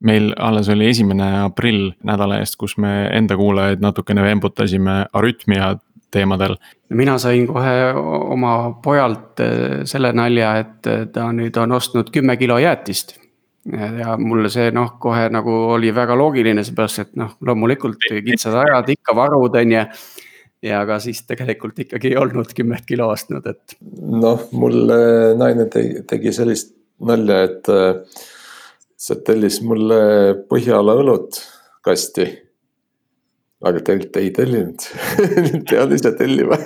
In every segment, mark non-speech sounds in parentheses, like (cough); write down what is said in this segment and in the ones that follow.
meil alles oli esimene aprill nädala eest, kus me enda kuulajaid natukene vembutasime arütmia teemadel. mina sain kohe oma pojalt eh, selle nalja, et eh, ta nüüd on ostnud kümme kilo jäätist. ja mulle see noh, kohe nagu oli väga loogiline, seepärast et noh, loomulikult kitsad ajad ikka varud, on ju ja aga siis tegelikult ikkagi ei olnud kümmet kilo ostnud, et. noh, mul naine tegi, tegi sellist nalja, et äh, see tellis mulle Põhjala õlut kasti. aga tegelikult ei tellinud (laughs) pead ise tellima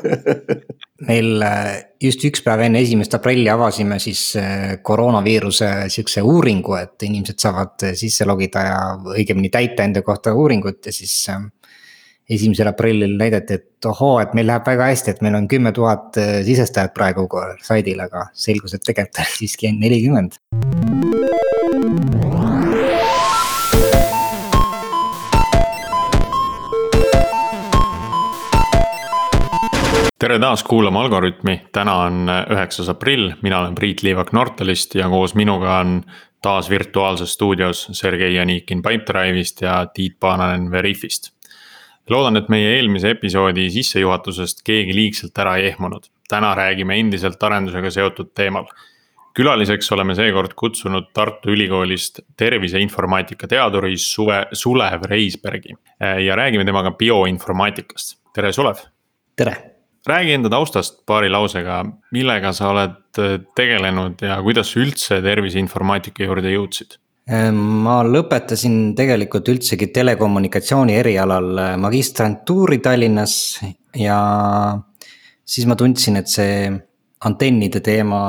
(laughs) meil äh, just üks päev enne esimest aprilli avasime siis äh, koroonaviiruse sihukese uuringu, et inimesed saavad sisse logida ja õigemini täita enda kohta uuringut ja siis esimesel aprillil näidati, et ohoo, et meil läheb väga hästi, et meil on kümme tuhat sisestajat praegu saidil, aga selgus, et tegelikult (laughs) oli siiski nelikümmend. Tere taas kuulama Algorütmi, täna on üheksas aprill, mina olen Priit Liivak Nortalist ja koos minuga on taas virtuaalses stuudios Sergei Janikin Pipedrive'ist ja Tiit Paananen Veriffist loodan, et meie eelmise episoodi sissejuhatusest keegi liigselt ära ei ehmunud. täna räägime endiselt arendusega seotud teemal. külaliseks oleme seekord kutsunud Tartu Ülikoolist terviseinformaatika teaduri Suve, Sulev Reisbergi ja räägime temaga bioinformaatikast. tere, Sulev. tere räägi enda taustast paari lausega, millega sa oled tegelenud ja kuidas sa üldse terviseinformaatika juurde jõudsid? Ehm, ma lõpetasin tegelikult üldsegi telekommunikatsiooni erialal äh, magistrantuuri Tallinnas ja siis ma tundsin, et see antennide teema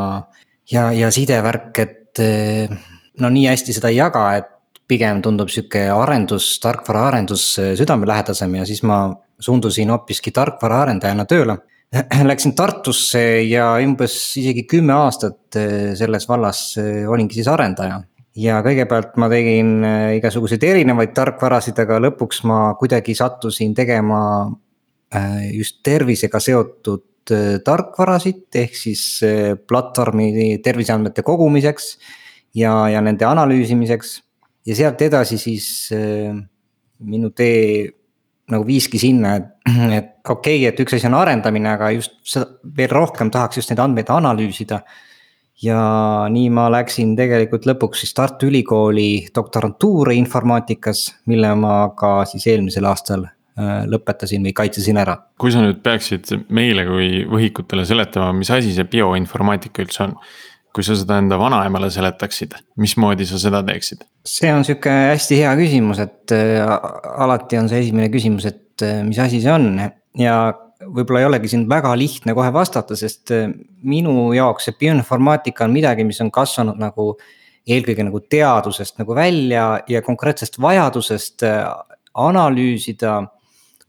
ja, ja sidevärk, et äh, no nii hästi seda ei jaga, et pigem tundub sihuke arendus, tarkvaraarendus äh, südamelähedasem ja siis ma suundusin hoopiski tarkvaraarendajana tööle. (clears throat) Läksin Tartusse ja umbes isegi kümme aastat selles vallas olingi siis arendaja ja kõigepealt ma tegin äh, igasuguseid erinevaid tarkvarasid, aga lõpuks ma kuidagi sattusin tegema just tervisega seotud tarkvarasid, ehk siis platvormi terviseandmete kogumiseks ja, ja nende analüüsimiseks. ja sealt edasi siis minu tee nagu viiski sinna, et, (clears throat) et okei okay,, et üks asi on arendamine, aga just seda veel rohkem tahaks just neid andmeid analüüsida ja nii ma läksin tegelikult lõpuks siis Tartu Ülikooli doktorantuuri informaatikas, mille ma ka siis eelmisel aastal äh, lõpetasin või kaitsesin ära. kui sa nüüd peaksid meile kui võhikutele seletama, mis asi see bioinformaatika üldse on? Kui sa seda enda vanaemale seletaksid, mismoodi sa seda teeksid? see on sihuke hästi hea küsimus, et äh, alati on see esimene küsimus, et äh, mis asi see on ja võib-olla ei olegi siin väga lihtne kohe vastata, sest äh, minu jaoks see bioinformaatika on midagi, mis on kasvanud nagu eelkõige nagu teadusest nagu välja ja konkreetsest vajadusest analüüsida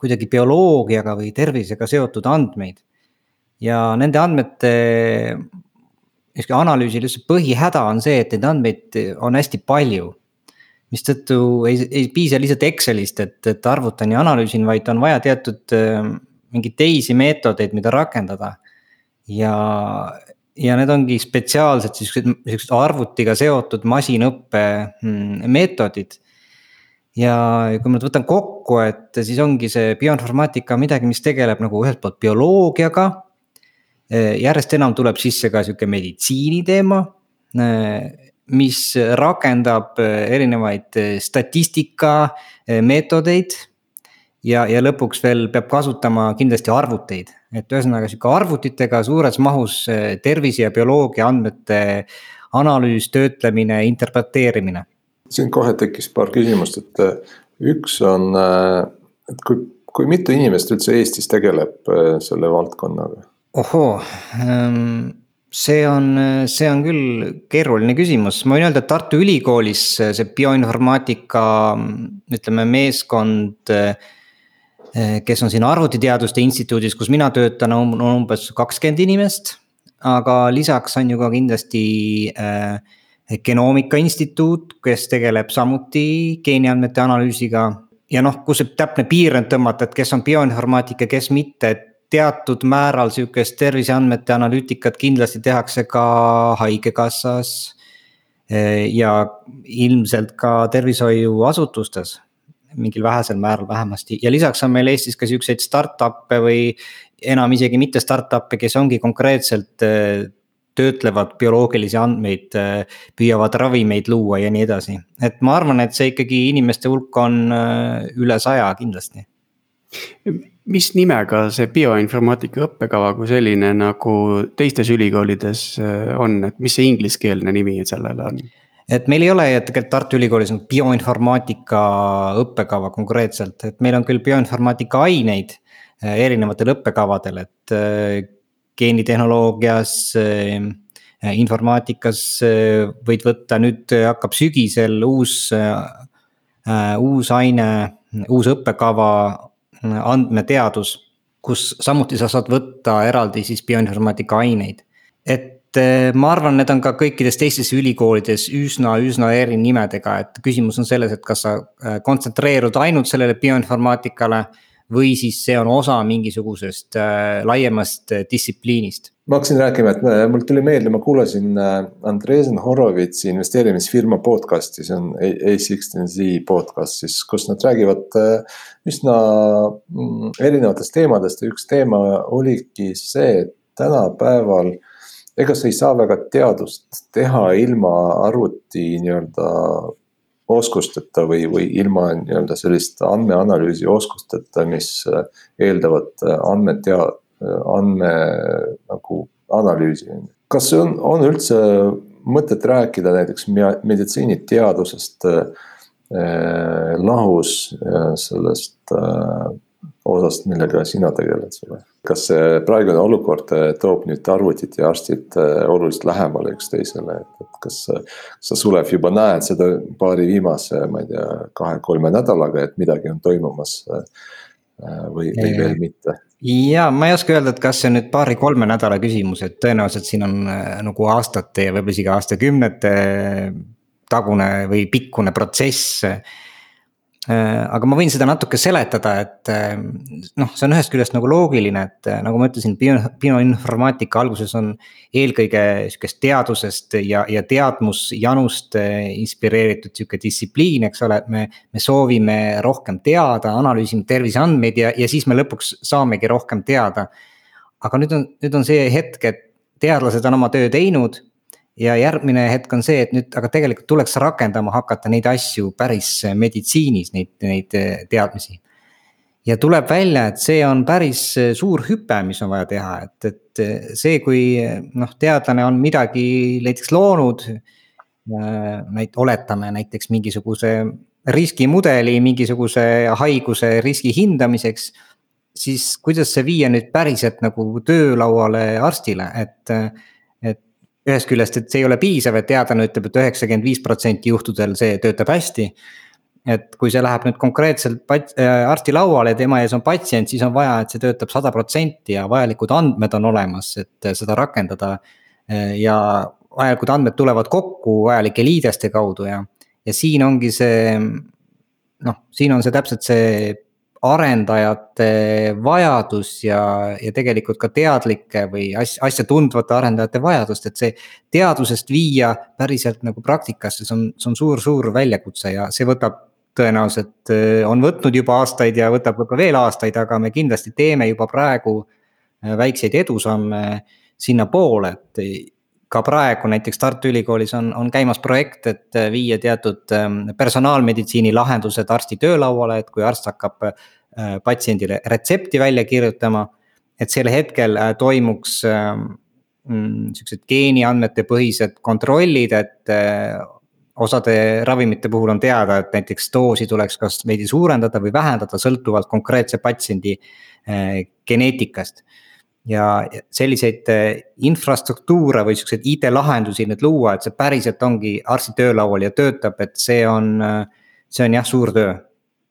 kuidagi bioloogiaga või tervisega seotud andmeid. ja nende andmete niisugune analüüsi lihtsalt põhihäda on see, et neid andmeid on hästi palju mistõttu ei, ei piisa lihtsalt Excelist, et, et arvutan ja analüüsin, vaid on vaja teatud äh, mingeid teisi meetodeid, mida rakendada. ja, ja need ongi spetsiaalsed siuksed, siuksed arvutiga seotud masinõppe mm, meetodid. ja kui ma nüüd võtan kokku, et siis ongi see bioinformaatika midagi, mis tegeleb nagu ühelt poolt bioloogiaga. Järjest enam tuleb sisse ka sihuke meditsiini teema mis rakendab erinevaid statistika meetodeid ja, ja lõpuks veel peab kasutama kindlasti arvuteid, et ühesõnaga sihuke arvutitega suures mahus tervise ja bioloogia andmete analüüs, töötlemine, interpreteerimine. siin kohe tekkis paar küsimust, et üks on, et kui, kui mitu inimest üldse Eestis tegeleb selle valdkonnaga? Ohoo ähm see on, see on küll keeruline küsimus, ma võin öelda, et Tartu Ülikoolis see bioinformaatika ütleme, meeskond Eh, kes on siin arvutiteaduste instituudis, kus mina töötan, on umbes kakskümmend inimest. aga lisaks on ju ka kindlasti äh, genoomika instituut, kes tegeleb samuti geeniandmete analüüsiga. ja noh, kus see täpne piir on tõmmata, et kes on bioinformaatika, kes mitte, et teatud määral sihukest terviseandmete analüütikat kindlasti tehakse ka haigekassas ja ilmselt ka tervishoiuasutustes mingil vähesel määral vähemasti ja lisaks on meil Eestis ka siukseid startup'e või enam isegi mitte startup'e, kes ongi konkreetselt töötlevad bioloogilisi andmeid, püüavad ravimeid luua ja nii edasi. et ma arvan, et see ikkagi inimeste hulk on üle saja kindlasti. Mis nimega see bioinformaatika õppekava kui selline nagu teistes ülikoolides on, et mis see ingliskeelne nimi sellele on? et meil ei ole tegelikult Tartu Ülikoolis bioinformaatika õppekava konkreetselt, et meil on küll bioinformaatika aineid erinevatel õppekavadel, et geenitehnoloogias, äh, informaatikas äh, võid võtta, nüüd hakkab sügisel uus, äh, uus aine, uus õppekava, andmeteadus. kus samuti sa saad võtta eraldi siis bioinformaatika aineid. et ma arvan, need on ka kõikides teistes ülikoolides üsna, üsna erinimedega, et küsimus on selles, et kas sa kontsentreerud ainult sellele bioinformaatikale või siis see on osa mingisugusest äh, laiemast distsipliinist? Ma hakkasin rääkima, et äh, mul tuli meelde, ma kuulasin äh, Andresen Horovitsi investeerimisfirma podcast'i, see on A16Z podcast siis, kus nad räägivad äh, üsna mm, erinevatest teemadest. Ja üks teema oligi see, et tänapäeval ega sa ei saa väga teadust teha ilma arvuti nii-öelda oskusteta või, või ilma nii-öelda sellist andmeanalüüsi oskusteta, mis eeldavad andmetea-, andme nagu analüüsi. kas on, on üldse mõtet rääkida näiteks meditsiiniteadusest äh, lahus sellest äh, osast, millega sina tegeled, sulle. kas see praegune olukord eh, toob nüüd arvutid ja arstid eh, oluliselt lähemale üksteisele, et, et kas. sa, Sulev, juba näed seda paari viimase, ma ei tea, kahe-kolme nädalaga, et midagi on toimumas eh, või, või veel mitte? Ja ma ei oska öelda, et kas see on nüüd paari-kolme nädala küsimus, et tõenäoliselt siin on nagu aastate ja võib-olla isegi aastakümnete tagune või pikkune protsess Äh, aga ma võin seda natuke seletada, et äh, noh, see on ühest küljest nagu loogiline, et äh, nagu ma ütlesin, bio, bioinformaatika alguses on eelkõige sihukest teadusest ja, ja teadmusjanust inspireeritud sihuke distsipliin, eks ole, et me. me soovime rohkem teada, analüüsime terviseandmeid ja, ja siis me lõpuks saamegi rohkem teada. aga nüüd on, nüüd on see hetk, et teadlased on oma töö teinud ja järgmine hetk on see, et nüüd, aga tegelikult tuleks rakendama hakata neid asju päris meditsiinis, neid, neid eh, teadmisi. ja tuleb välja, et see on päris eh, suur hüpe, mis on vaja teha, et, et see, kui noh, teadlane on midagi näiteks loonud. näit-, oletame näiteks mingisuguse riskimudeli mingisuguse haiguse riski hindamiseks siis kuidas see viia nüüd päriselt nagu töölauale arstile, et ühest küljest, et see ei ole piisav, et teadlane ütleb et, et üheksakümmend viis protsenti juhtudel see töötab hästi. et kui see läheb nüüd konkreetselt pat-, äh, arsti lauale ja tema ees on patsient, siis on vaja, et see töötab sada protsenti ja vajalikud andmed on olemas, et seda rakendada. Äh, ja vajalikud andmed tulevad kokku vajalike liideste kaudu ja, ja siin ongi see. noh, siin on see täpselt see arendajate vajadus ja, ja tegelikult ka teadlike või asja, asja tundvate arendajate vajadust, et see. teadusest viia päriselt nagu praktikasse, see on, see on suur-suur väljakutse ja see võtab tõenäoliselt eh, on võtnud juba aastaid ja võtab võib-olla veel aastaid, aga me kindlasti teeme juba praegu eh, väikseid edusamme sinnapoole, et ka praegu näiteks Tartu Ülikoolis on, on käimas projekt, et viia teatud personaalmeditsiini lahendused arsti töölauale, et kui arst hakkab Äh, patsiendile retsepti välja kirjutama. et sel hetkel äh, toimuks ähm, mm, sihukesed geeniandmete põhised kontrollid, et äh, osade ravimite puhul on teada, et näiteks doosi tuleks kas veidi suurendada või vähendada, sõltuvalt konkreetse patsiendi geneetikast. ja selliseid infrastruktuure või siukseid IT-lahendusi nüüd luua, et see päriselt ongi arsti töölaual ja töötab, et see on, see on jah, suur töö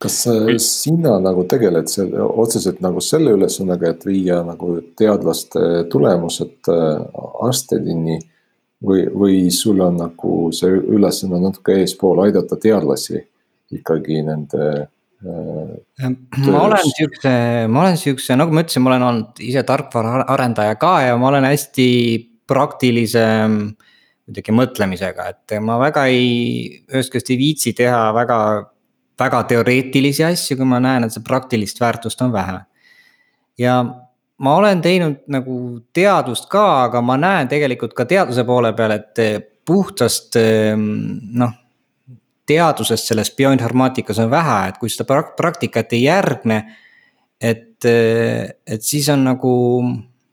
kas sina nagu tegeled selle otseselt nagu selle ülesandega, et viia nagu teadlaste tulemused äh, arstideni? või, või sul on nagu see ülesanne natuke eespool aidata teadlasi ikkagi nende äh,. ma olen siukse, ma olen siukse, nagu ma ütlesin, ma olen olnud ise tarkvaraarendaja ka ja ma olen hästi praktilise kuidagi mõtlemisega, et ma väga ei, ühest küljest ei viitsi teha väga, väga teoreetilisi asju, kui ma näen, et see praktilist väärtust on vähe. ja ma olen teinud nagu teadust ka, aga ma näen tegelikult ka teaduse poole peal, et puhtast noh teadusest selles bioinformaatikas on vähe, et kui seda praktikat ei järgne. et, et siis on nagu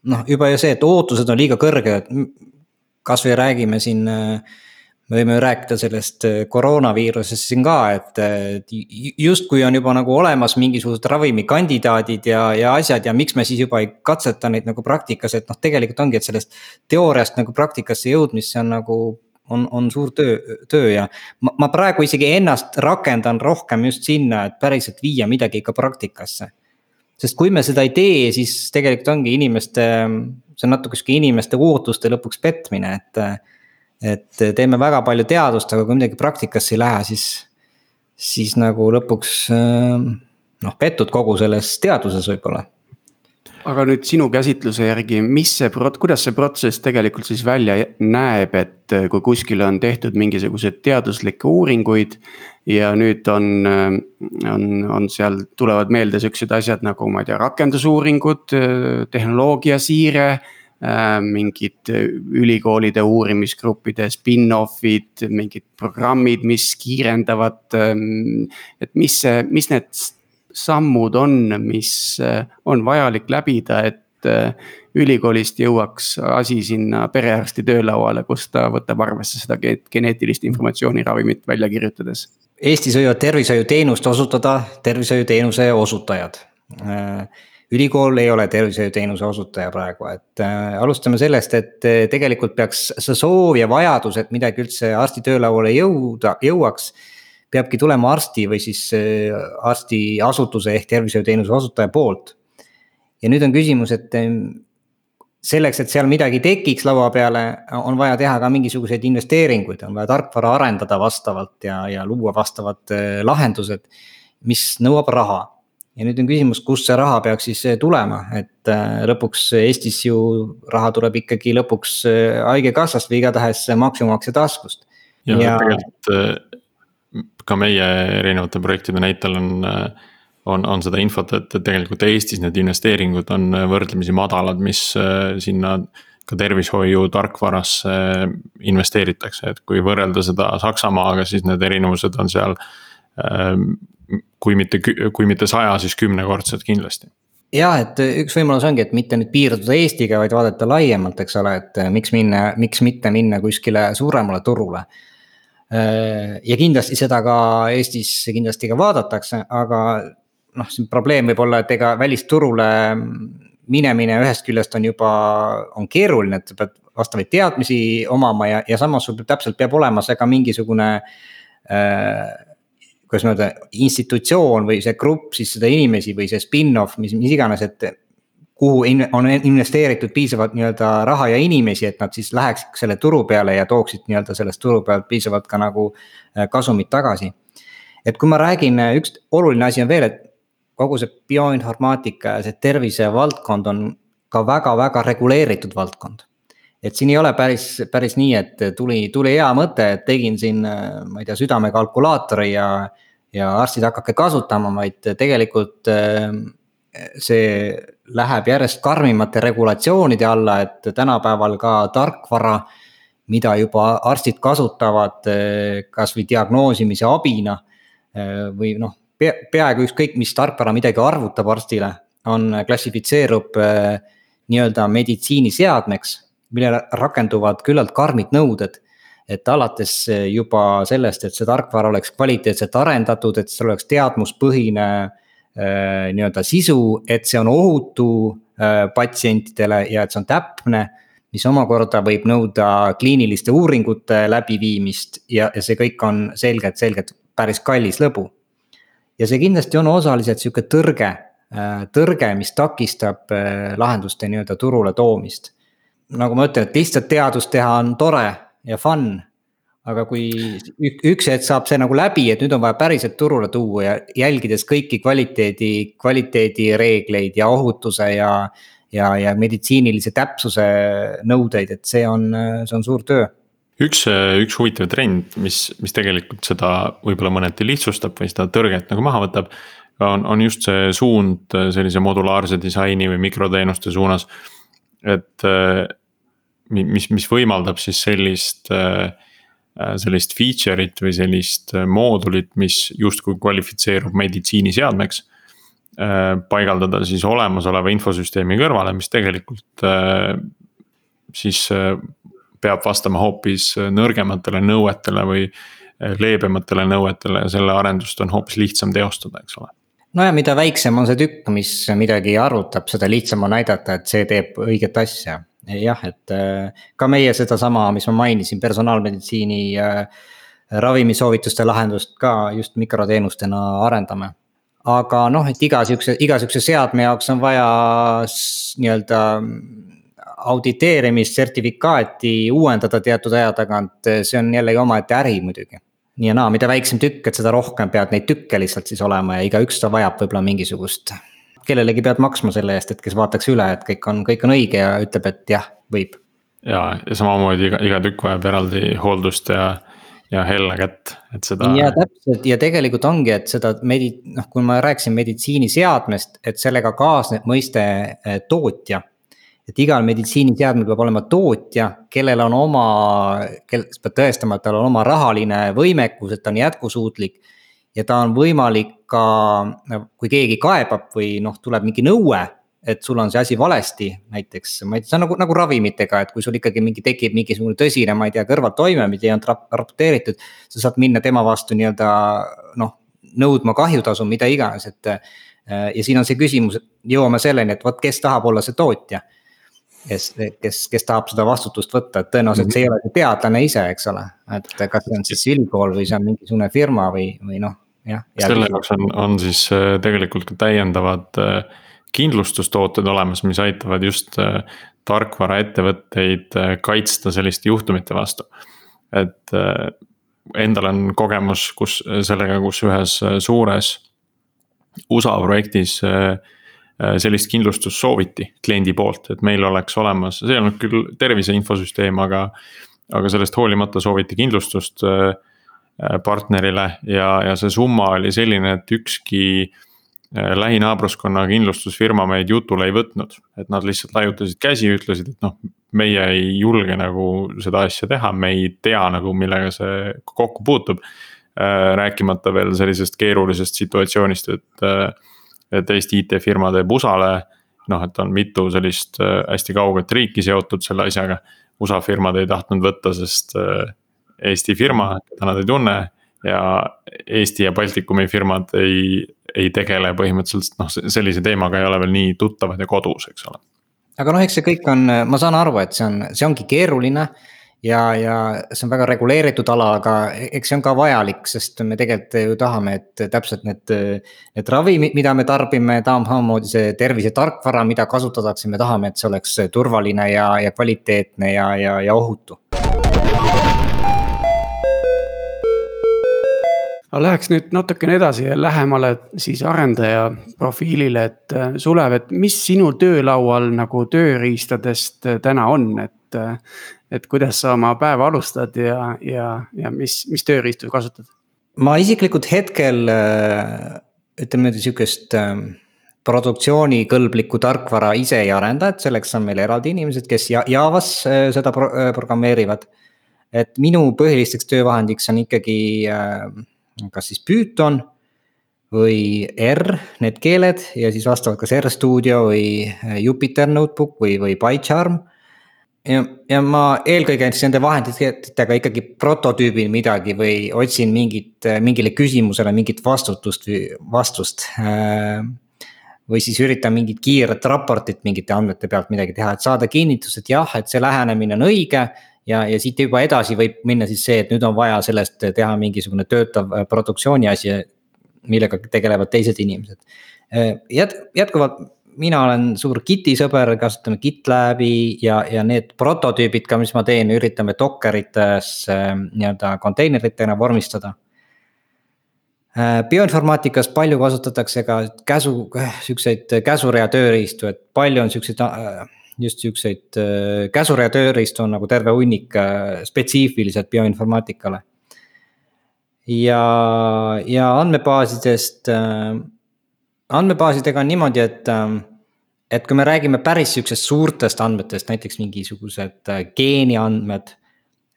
noh, juba ju see, et ootused on liiga kõrged, kasvõi räägime siin me võime ju rääkida sellest koroonaviirusest siin ka, et justkui on juba nagu olemas mingisugused ravimikandidaadid ja, ja asjad ja miks me siis juba ei katseta neid nagu praktikas, et noh, tegelikult ongi, et sellest teooriast nagu praktikasse jõudmisse on nagu on, on suur töö, töö ja ma, ma praegu isegi ennast rakendan rohkem just sinna, et päriselt viia midagi ikka praktikasse. sest kui me seda ei tee, siis tegelikult ongi inimeste, see on natuke sihuke inimeste ootuste lõpuks petmine, et. Et teeme väga palju teadust, aga kui midagi praktikasse ei lähe, siis, siis nagu lõpuks noh, pettud kogu selles teaduses võib-olla aga nüüd sinu käsitluse järgi, mis see, kuidas see protsess tegelikult siis välja näeb, et äh, kui kuskil on tehtud mingisuguseid teaduslikke uuringuid. ja nüüd on, äh, on, on seal, tulevad meelde siuksed asjad nagu ma ei tea, rakendusuuringud, äh, tehnoloogiasiire mingid ülikoolide uurimisgruppide spin-off'id, mingid programmid, mis kiirendavad. Ähm, et mis see, mis need sammud on, mis äh, on vajalik läbida, et äh, ülikoolist jõuaks asi sinna perearsti töölauale, kus ta võtab arvesse seda geneetilist informatsiooni ravimit välja kirjutades. Eestis võivad tervishoiuteenust osutada tervishoiuteenuse osutajad. Äh, ülikool ei ole tervishoiuteenuse osutaja praegu, et äh, alustame sellest, et tegelikult peaks see soov ja vajadus, et midagi üldse arsti töölauale jõuda, jõuaks peabki tulema arsti või siis äh, arstiasutuse ehk tervishoiuteenuse osutaja poolt. ja nüüd on küsimus, et ähm, selleks, et seal midagi tekiks laua peale, on vaja teha ka mingisuguseid investeeringuid, on vaja tarkvara arendada vastavalt ja, ja luua vastavad äh, lahendused, mis nõuab raha ja nüüd on küsimus, kust see raha peaks siis äh, tulema, et lõpuks Eestis ju raha tuleb ikkagi lõpuks haigekassast või igatahes maksumaksja taskust. ja, ja tegelikult ka meie erinevate projektide näitel on, on, on seda infot, et tegelikult Eestis need investeeringud on võrdlemisi madalad, mis sinna ka tervishoiu tarkvarasse investeeritakse, et kui võrrelda seda Saksamaaga, siis need erinevused on seal. Kui mitte, kui mitte saja, siis kümnekordsed kindlasti jah, et üks võimalus ongi, et mitte nüüd piirduda Eestiga, vaid vaadata laiemalt, eks ole, et miks minna, miks mitte minna kuskile suuremale turule ja kindlasti seda ka Eestis kindlasti ka vaadatakse, aga noh, siin probleem võib olla, et ega välisturule minemine ühest küljest on juba, on keeruline, et sa pead vastavaid teadmisi omama ja, ja samas sul täpselt peab olema see ka mingisugune äh,. Kuidas ma ütlen, institutsioon või see grupp siis seda inimesi või see spin-off, mis, mis iganes, et kuhu in, on investeeritud piisavalt nii-öelda raha ja inimesi, et nad siis läheks selle turu peale ja tooksid nii-öelda sellest turu pealt piisavalt ka nagu äh, kasumit tagasi. et kui ma räägin, äh, üks oluline asi on veel, et kogu see bioinformaatika ja see tervisevaldkond on ka väga-väga reguleeritud valdkond. Et siin ei ole päris, päris nii, et tuli, tuli hea mõte, et tegin siin, ma ei tea, südamekalkulaatori ja. ja arstid hakake kasutama, vaid tegelikult see läheb järjest karmimate regulatsioonide alla, et tänapäeval ka tarkvara, mida juba arstid kasutavad eh, kasvõi diagnoosimise abina. Eh, või noh, peaaegu ükskõik, mis tarkvara midagi arvutab arstile, on, klassifitseerub eh, nii-öelda meditsiiniseadmeks, millele rakenduvad küllalt karmid nõuded et alates juba sellest, et see tarkvara oleks kvaliteetselt arendatud, et see oleks teadmuspõhine Äh, nii-öelda sisu, et see on ohutu äh, patsientidele ja et see on täpne. mis omakorda võib nõuda kliiniliste uuringute läbiviimist ja, ja see kõik on selgelt, selgelt päris kallis lõbu. ja see kindlasti on osaliselt sihuke tõrge, äh, tõrge, mis takistab lahenduste nii-öelda turule toomist. Nagu ma ütlen, et lihtsalt teadust teha on tore ja fun aga kui üks hetk saab see nagu läbi, et nüüd on vaja päriselt turule tuua ja jälgides kõiki kvaliteedi, kvaliteedireegleid ja ohutuse ja. ja, ja meditsiinilise täpsuse nõudeid, et see on, see on suur töö üks, üks huvitav trend, mis, mis tegelikult seda võib-olla mõneti lihtsustab või seda tõrget nagu maha võtab. on, on just see suund sellise modulaarse disaini või mikroteenuste suunas. et mis, mis võimaldab siis sellist, sellist feature'it või sellist moodulit, mis justkui kvalifitseerub meditsiiniseadmeks paigaldada siis olemasoleva infosüsteemi kõrvale, mis tegelikult siis peab vastama hoopis nõrgematele nõuetele või leebematele nõuetele ja selle arendust on hoopis lihtsam teostada, eks ole no ja mida väiksem on see tükk, mis midagi arvutab, seda lihtsam on näidata, et see teeb õiget asja. Jah, et äh, ka meie sedasama, mis ma mainisin, personaalmeditsiini äh, ravimisoovituste lahendust ka just mikroteenustena arendame. aga noh, et iga sihukese, iga sihukese seadme jaoks on vaja nii-öelda auditeerimist, sertifikaati uuendada teatud aja tagant, see on jällegi omaette äri muidugi. nii ja naa, mida väiksem tükk, et seda rohkem pead neid tükke lihtsalt siis olema ja igaüks vajab võib-olla mingisugust. Kellelegi pead maksma selle eest, et kes vaataks üle, et kõik on, kõik on õige ja ütleb, et jah, võib. ja, ja samamoodi iga, iga tükk vajab eraldi hooldust ja ja helle kätt, et seda. ja täpselt ja tegelikult ongi, et seda medi-, noh, kui ma rääkisin meditsiiniseadmest, et sellega kaasneb mõiste eh, tootja et igal meditsiiniseadmel peab olema tootja, kellel on oma, sa pead tõestama, et tal on oma rahaline võimekus, et ta on jätkusuutlik. Ja ta on võimalik ka, kui keegi kaebab või noh, tuleb mingi nõue, et sul on see asi valesti, näiteks ma ei tea, see on nagu, nagu ravimitega, et kui sul ikkagi mingi tekib mingisugune tõsine, ma ei tea, kõrvaltoime, mida ei olnud raporteeritud. sa saad minna tema vastu nii-öelda noh, nõudma kahjutasu, mida iganes, et. ja siin on see küsimus, jõuame selleni, et vot, kes tahab olla see tootja kes, kes, kes tahab seda vastutust võtta, et tõenäoliselt mm -hmm. see ei ole teadlane ise, eks ole. et kas see on siis ülikool või see on mingisugune firma või, või noh, jah. selle jaoks on, on siis äh, tegelikult ka täiendavad äh, kindlustustooted olemas, mis aitavad just äh, tarkvaraettevõtteid kaitsta selliste juhtumite vastu. et endal on kogemus, kus sellega, kus ühes suures USA projektis sellist kindlustust sooviti kliendi poolt, et meil oleks olemas, see ei olnud küll tervise infosüsteem, aga. aga sellest hoolimata sooviti kindlustust äh, partnerile ja, ja see summa oli selline, et ükski lähinaabruskonna kindlustusfirma meid jutule ei võtnud, et nad lihtsalt laiutasid käsi, ütlesid, et noh, meie ei julge nagu seda asja teha, me ei tea nagu, millega see kokku puutub. rääkimata veel sellisest keerulisest situatsioonist, et et Eesti IT-firma teeb USA-le. noh, et on mitu sellist äh, hästi kauget riiki seotud selle asjaga. USA firmad ei tahtnud võtta, sest äh, Eesti firma, keda nad ei tunne ja Eesti ja Baltikumi firmad ei, ei tegele põhimõtteliselt noh, sellise teemaga ei ole veel nii tuttavad ja kodus, eks ole. aga noh, eks see kõik on, ma saan aru, et see on, see ongi keeruline ja, ja see on väga reguleeritud ala, aga eks see on ka vajalik, sest me tegelikult ju tahame, et täpselt need. Need ravimid, mida me tarbime, samamoodi see tervisetarkvara, mida kasutatakse, me tahame, et see oleks turvaline ja, ja kvaliteetne ja, ja, ja ohutu. Aga läheks nüüd natukene edasi ja lähemale siis arendaja profiilile, et Sulev, et mis sinu töölaual nagu tööriistadest täna on, et et kuidas sa oma päeva alustad ja, ja, ja mis, mis tööriistu kasutad? ma isiklikult hetkel äh, ütleme niimoodi sihukest ähm, produktsioonikõlblikku tarkvara ise ei arenda, et selleks on meil eraldi inimesed, kes Javas äh, seda pro äh, programmeerivad. et minu põhilisteks töövahendiks on ikkagi kas siis Python või R, need keeled ja siis vastavalt kas RStudio või Jupyter Notebook või, või PyCharm ja, ja ma eelkõige siis nende vahenditega ikkagi prototüübin midagi või otsin mingit, mingile küsimusele mingit vastutust või vastust. Äh, või siis üritan mingit kiiret raportit mingite andmete pealt midagi teha, et saada kinnitust, et jah, et see lähenemine on õige. Ja, ja siit juba edasi võib minna siis see, et nüüd on vaja sellest teha mingisugune töötav äh, produktsiooni asi, millega tegelevad teised inimesed. Äh, jät-, jätkuvalt mina olen suur Giti sõber, kasutame GitLabi ja, ja need prototüübid ka, mis ma teen, üritame Dockerites nii-öelda konteineritena vormistada. Äh, bioinformaatikas palju kasutatakse ka käsu, siukseid käsurea tööriistu, et palju on siukseid äh, just siukseid käsur ja tööriistu on nagu terve hunnik spetsiifiliselt bioinformaatikale. ja, ja andmebaasidest, andmebaasidega on niimoodi, et et kui me räägime päris sihukesest suurtest andmetest, näiteks mingisugused geeniandmed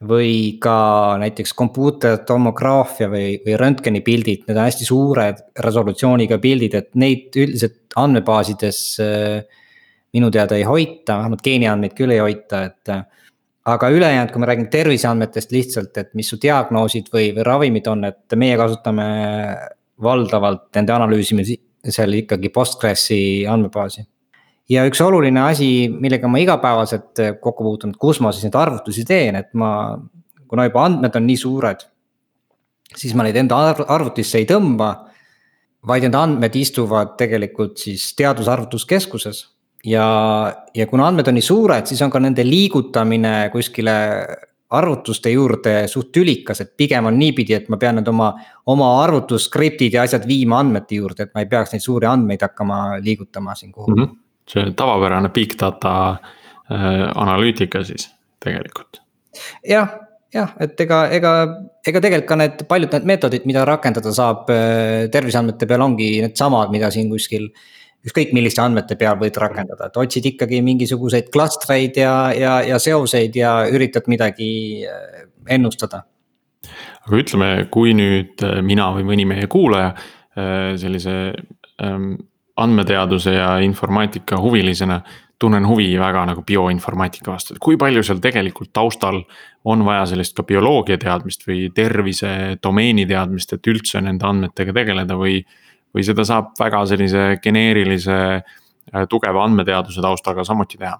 või ka näiteks kompuutertomograafia või, või röntgenipildid, need on hästi suure resolutsiooniga pildid, et neid üldiselt andmebaasides äh, minu teada ei hoita, vähemalt geeniandmeid küll ei hoita, et. aga ülejäänud, kui me räägime terviseandmetest lihtsalt, et mis su diagnoosid või, või ravimid on, et meie kasutame valdavalt nende analüüsimisel ikkagi Postgresi andmebaasi ja üks oluline asi, millega ma igapäevaselt kokku puutun, et kus ma siis neid arvutusi teen, et ma, kuna juba andmed on nii suured. siis ma neid enda arvutisse ei tõmba. vaid need andmed istuvad tegelikult siis teadusarvutuskeskuses. Ja, ja kuna andmed on nii suured, siis on ka nende liigutamine kuskile arvutuste juurde suht tülikas, et pigem on niipidi, et ma pean nüüd oma, oma arvutusskriptid ja asjad viima andmete juurde, et ma ei peaks neid suuri andmeid hakkama liigutama siin kuhugi mm. -hmm see tavapärane big data äh, analüütika siis tegelikult. jah, jah, et ega, ega, ega tegelikult ka need paljud need meetodid, mida rakendada saab äh, terviseandmete peal ongi needsamad, mida siin kuskil. Ükskõik milliste andmete peal võid rakendada, et otsid ikkagi mingisuguseid klastreid ja, ja, ja seoseid ja üritad midagi äh, ennustada. aga ütleme, kui nüüd mina või mõni meie kuulaja sellise ähm, andmeteaduse ja informaatika huvilisena tunnen huvi väga nagu bioinformaatika vastu, et kui palju seal tegelikult taustal on vaja sellist ka bioloogia teadmist või tervise domeeni teadmist, et üldse nende andmetega tegeleda või. Või seda saab väga sellise geneerilise äh, tugeva andmeteaduse taustaga samuti teha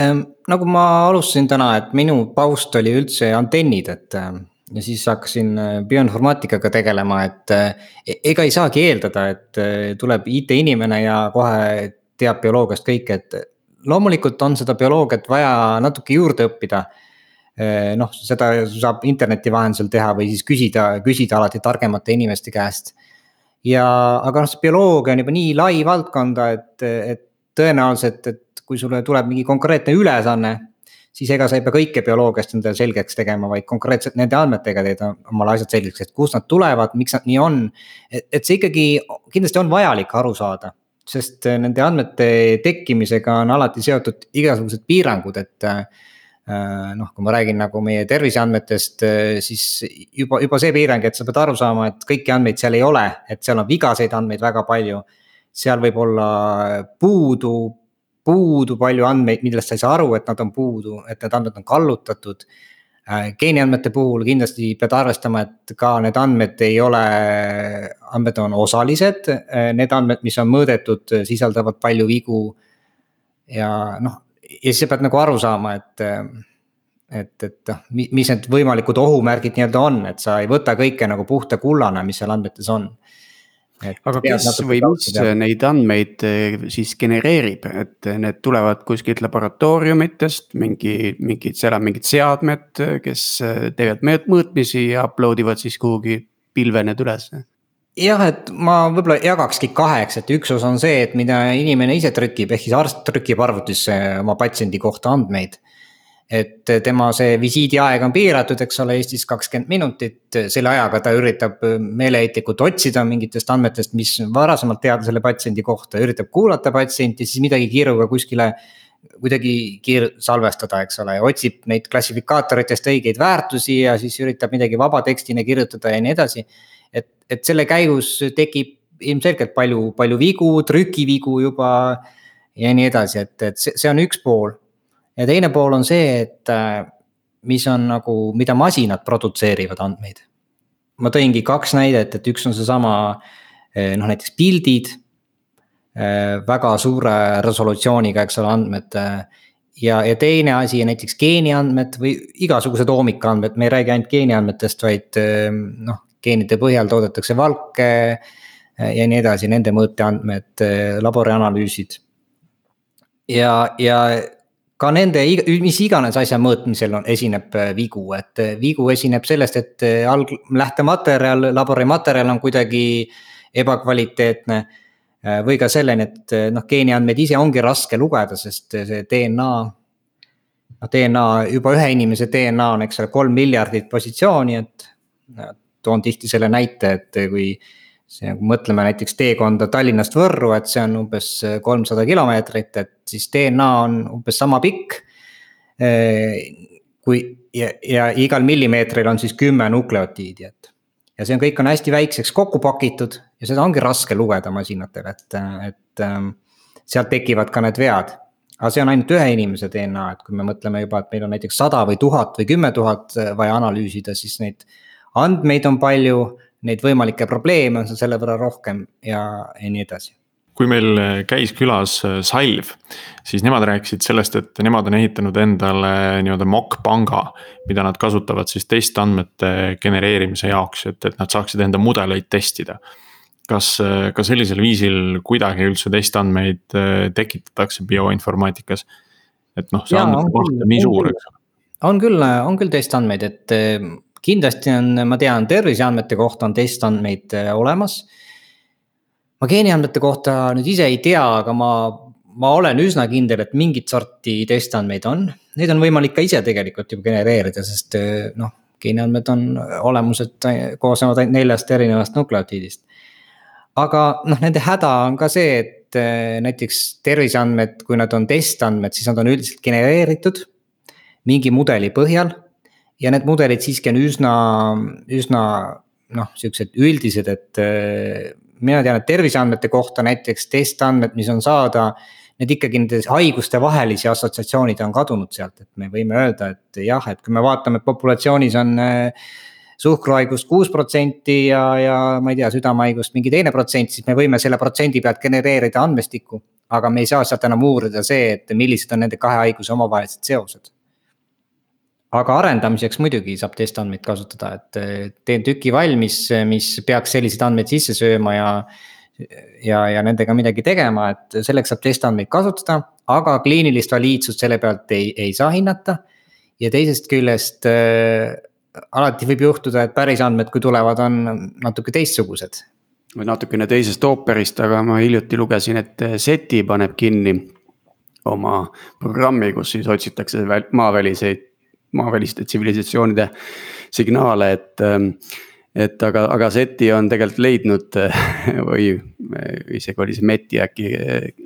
ähm,? nagu ma alustasin täna, et minu taust oli üldse antennid, et ähm, ja siis hakkasin äh, bioinformaatikaga tegelema, et äh, e-, ega ei saagi eeldada, et tuleb IT-inimene ja kohe teab bioloogiast kõike, et loomulikult on seda bioloogiat vaja natuke juurde õppida. noh, seda saab interneti vahendusel teha või siis küsida, küsida alati targemate inimeste käest. Ja, aga noh, see bioloogia on juba nii lai valdkonda, et, et tõenäoliselt, et kui sulle tuleb mingi konkreetne ülesanne siis ega sa ei pea kõike bioloogiast endale selgeks tegema, vaid konkreetselt nende andmetega teed omale asjad selgeks, et kust nad tulevad, miks nad nii on. et, et see ikkagi kindlasti on vajalik aru saada, sest nende andmete tekkimisega on alati seotud igasugused piirangud, et noh, kui ma räägin nagu meie terviseandmetest, siis juba, juba see piirang, et sa pead aru saama, et kõiki andmeid seal ei ole, et seal on vigaseid andmeid väga palju. seal võib olla puudu puudu palju andmeid, millest sa ei saa aru, et nad on puudu, et need andmed on kallutatud. Äh, geeniandmete puhul kindlasti pead arvestama, et ka need andmed ei ole, andmed on osalised, äh, need andmed, mis on mõõdetud, sisaldavad palju vigu. ja noh, ja siis sa pead nagu aru saama, et et, et noh, mis need võimalikud ohumärgid nii-öelda on, et sa ei võta kõike nagu puhta kullana, mis seal andmetes on. Aga kes või mis neid andmeid eh, siis genereerib, et need tulevad kuskilt laboratooriumitest, mingi, mingid, seal on mingid seadmed, kes eh, teevad mõõtmisi ja upload ivad siis kuhugi pilve need ülesse? Jah, et ma võib-olla jagakski kaheks, et üks osa on see, et mida inimene ise trükib, ehk siis arst trükib arvutisse oma patsiendi kohta andmeid et tema see visiidiaeg on piiratud, eks ole, Eestis kakskümmend minutit, selle ajaga ta üritab meeleheitlikult otsida mingitest andmetest, mis varasemalt teada selle patsiendi kohta, üritab kuulata patsienti, siis midagi kiiruga kuskile kuidagi kiir-, salvestada, eks ole, otsib neid klassifikaatoritest õigeid väärtusi ja siis üritab midagi vabatekstina kirjutada ja nii edasi. Et, et selle käigus tekib ilmselgelt palju, palju vigu, trükivigu juba ja nii edasi, et, et see, on üks pool ja teine pool on see, et äh, mis on nagu, mida masinad produtseerivad andmeid. ma tõingi kaks näidet, et üks on seesama äh, noh, näiteks pildid. Äh, väga suure resolutsiooniga, eks ole, andmed. ja, ja teine asi näiteks geeniandmed või igasugused oomikandmed, me ei räägi ainult geeniandmetest, vaid noh, geenide põhjal toodetakse valke. ja nii edasi, nende mõõteandmed, laborianalüüsid. ja, ja ka nende, mis iganes asja mõõtmisel on, esineb äh, vigu, et vigu esineb sellest, et alg-, lähtematerjal, laborimaterjal on kuidagi ebakvaliteetne. või ka selleni, et noh, geeniandmeid ise ongi raske lugeda, sest see DNA. noh, DNA, juba ühe inimese DNA on, eks ole, kolm miljardit positsiooni, et. Toon tihti selle näite, et kui see, kui mõtleme näiteks teekonda Tallinnast Võrru, et see on umbes kolmsada kilomeetrit, et siis DNA on umbes sama pikk. kui ja, ja igal millimeetril on siis kümme nukleotiidi, et. ja see on, kõik on hästi väikseks kokku pakitud ja seda ongi raske lugeda masinatel, et, et sealt tekivad ka need vead. aga see on ainult ühe inimese DNA, et kui me mõtleme juba, et meil on näiteks sada või tuhat või kümme tuhat vaja analüüsida, siis neid andmeid on palju neid võimalikke probleeme on seal selle võrra rohkem ja, ja nii edasi kui meil käis külas äh, Salv, siis nemad rääkisid sellest, et nemad on ehitanud endale nii-öelda mock-panga. mida nad kasutavad siis testandmete genereerimise jaoks, et, et nad saaksid enda mudeleid testida. kas äh, ka sellisel viisil kuidagi üldse testandmeid äh, tekitatakse bioinformaatikas? et noh, see andmete maht on nii suur, eks ole. on küll, on küll testandmeid, et kindlasti on, ma tean, terviseandmete kohta on testandmeid äh, olemas. ma geeniandmete kohta nüüd ise ei tea, aga ma, ma olen üsna kindel, et mingit sorti testandmeid on. Neid on võimalik ka ise tegelikult ju genereerida, sest äh, noh, geeniandmed on olemuselt, koosnevad ainult neljast erinevast nukleotiidist. aga noh, nende häda on ka see, et äh, näiteks terviseandmed, kui nad on testandmed, siis nad on üldiselt genereeritud mingi mudeli põhjal ja need mudelid siiski on üsna, üsna noh, siuksed üldised, et äh, mina tean, et terviseandmete kohta näiteks testandmed, mis on saada. Need ikkagi nende haiguste vahelisi assotsiatsioonid on kadunud sealt, et me võime öelda, et jah, et kui me vaatame, et populatsioonis on äh, suhkruhaigust kuus protsenti ja, ja ma ei tea, südamehaigust mingi teine protsent, siis me võime selle protsendi pealt genereerida andmestikku. aga me ei saa sealt enam uurida see, et millised on nende kahe haiguse omavahelised seosed aga arendamiseks muidugi saab testandmeid kasutada, et teen tüki valmis, mis peaks selliseid andmeid sisse sööma ja. ja, ja nendega midagi tegema, et selleks saab testandmeid kasutada, aga kliinilist valiidsust selle pealt ei, ei saa hinnata. ja teisest küljest äh, alati võib juhtuda, et päris andmed, kui tulevad, on natuke teistsugused. või natukene teisest ooperist, aga ma hiljuti lugesin, et SETI paneb kinni oma programmi, kus siis otsitakse maaväliseid maaväliste tsivilisatsioonide signaale, et. Ähm, et aga, aga SETI on tegelikult leidnud (laughs) või isegi oli see MET-i äkki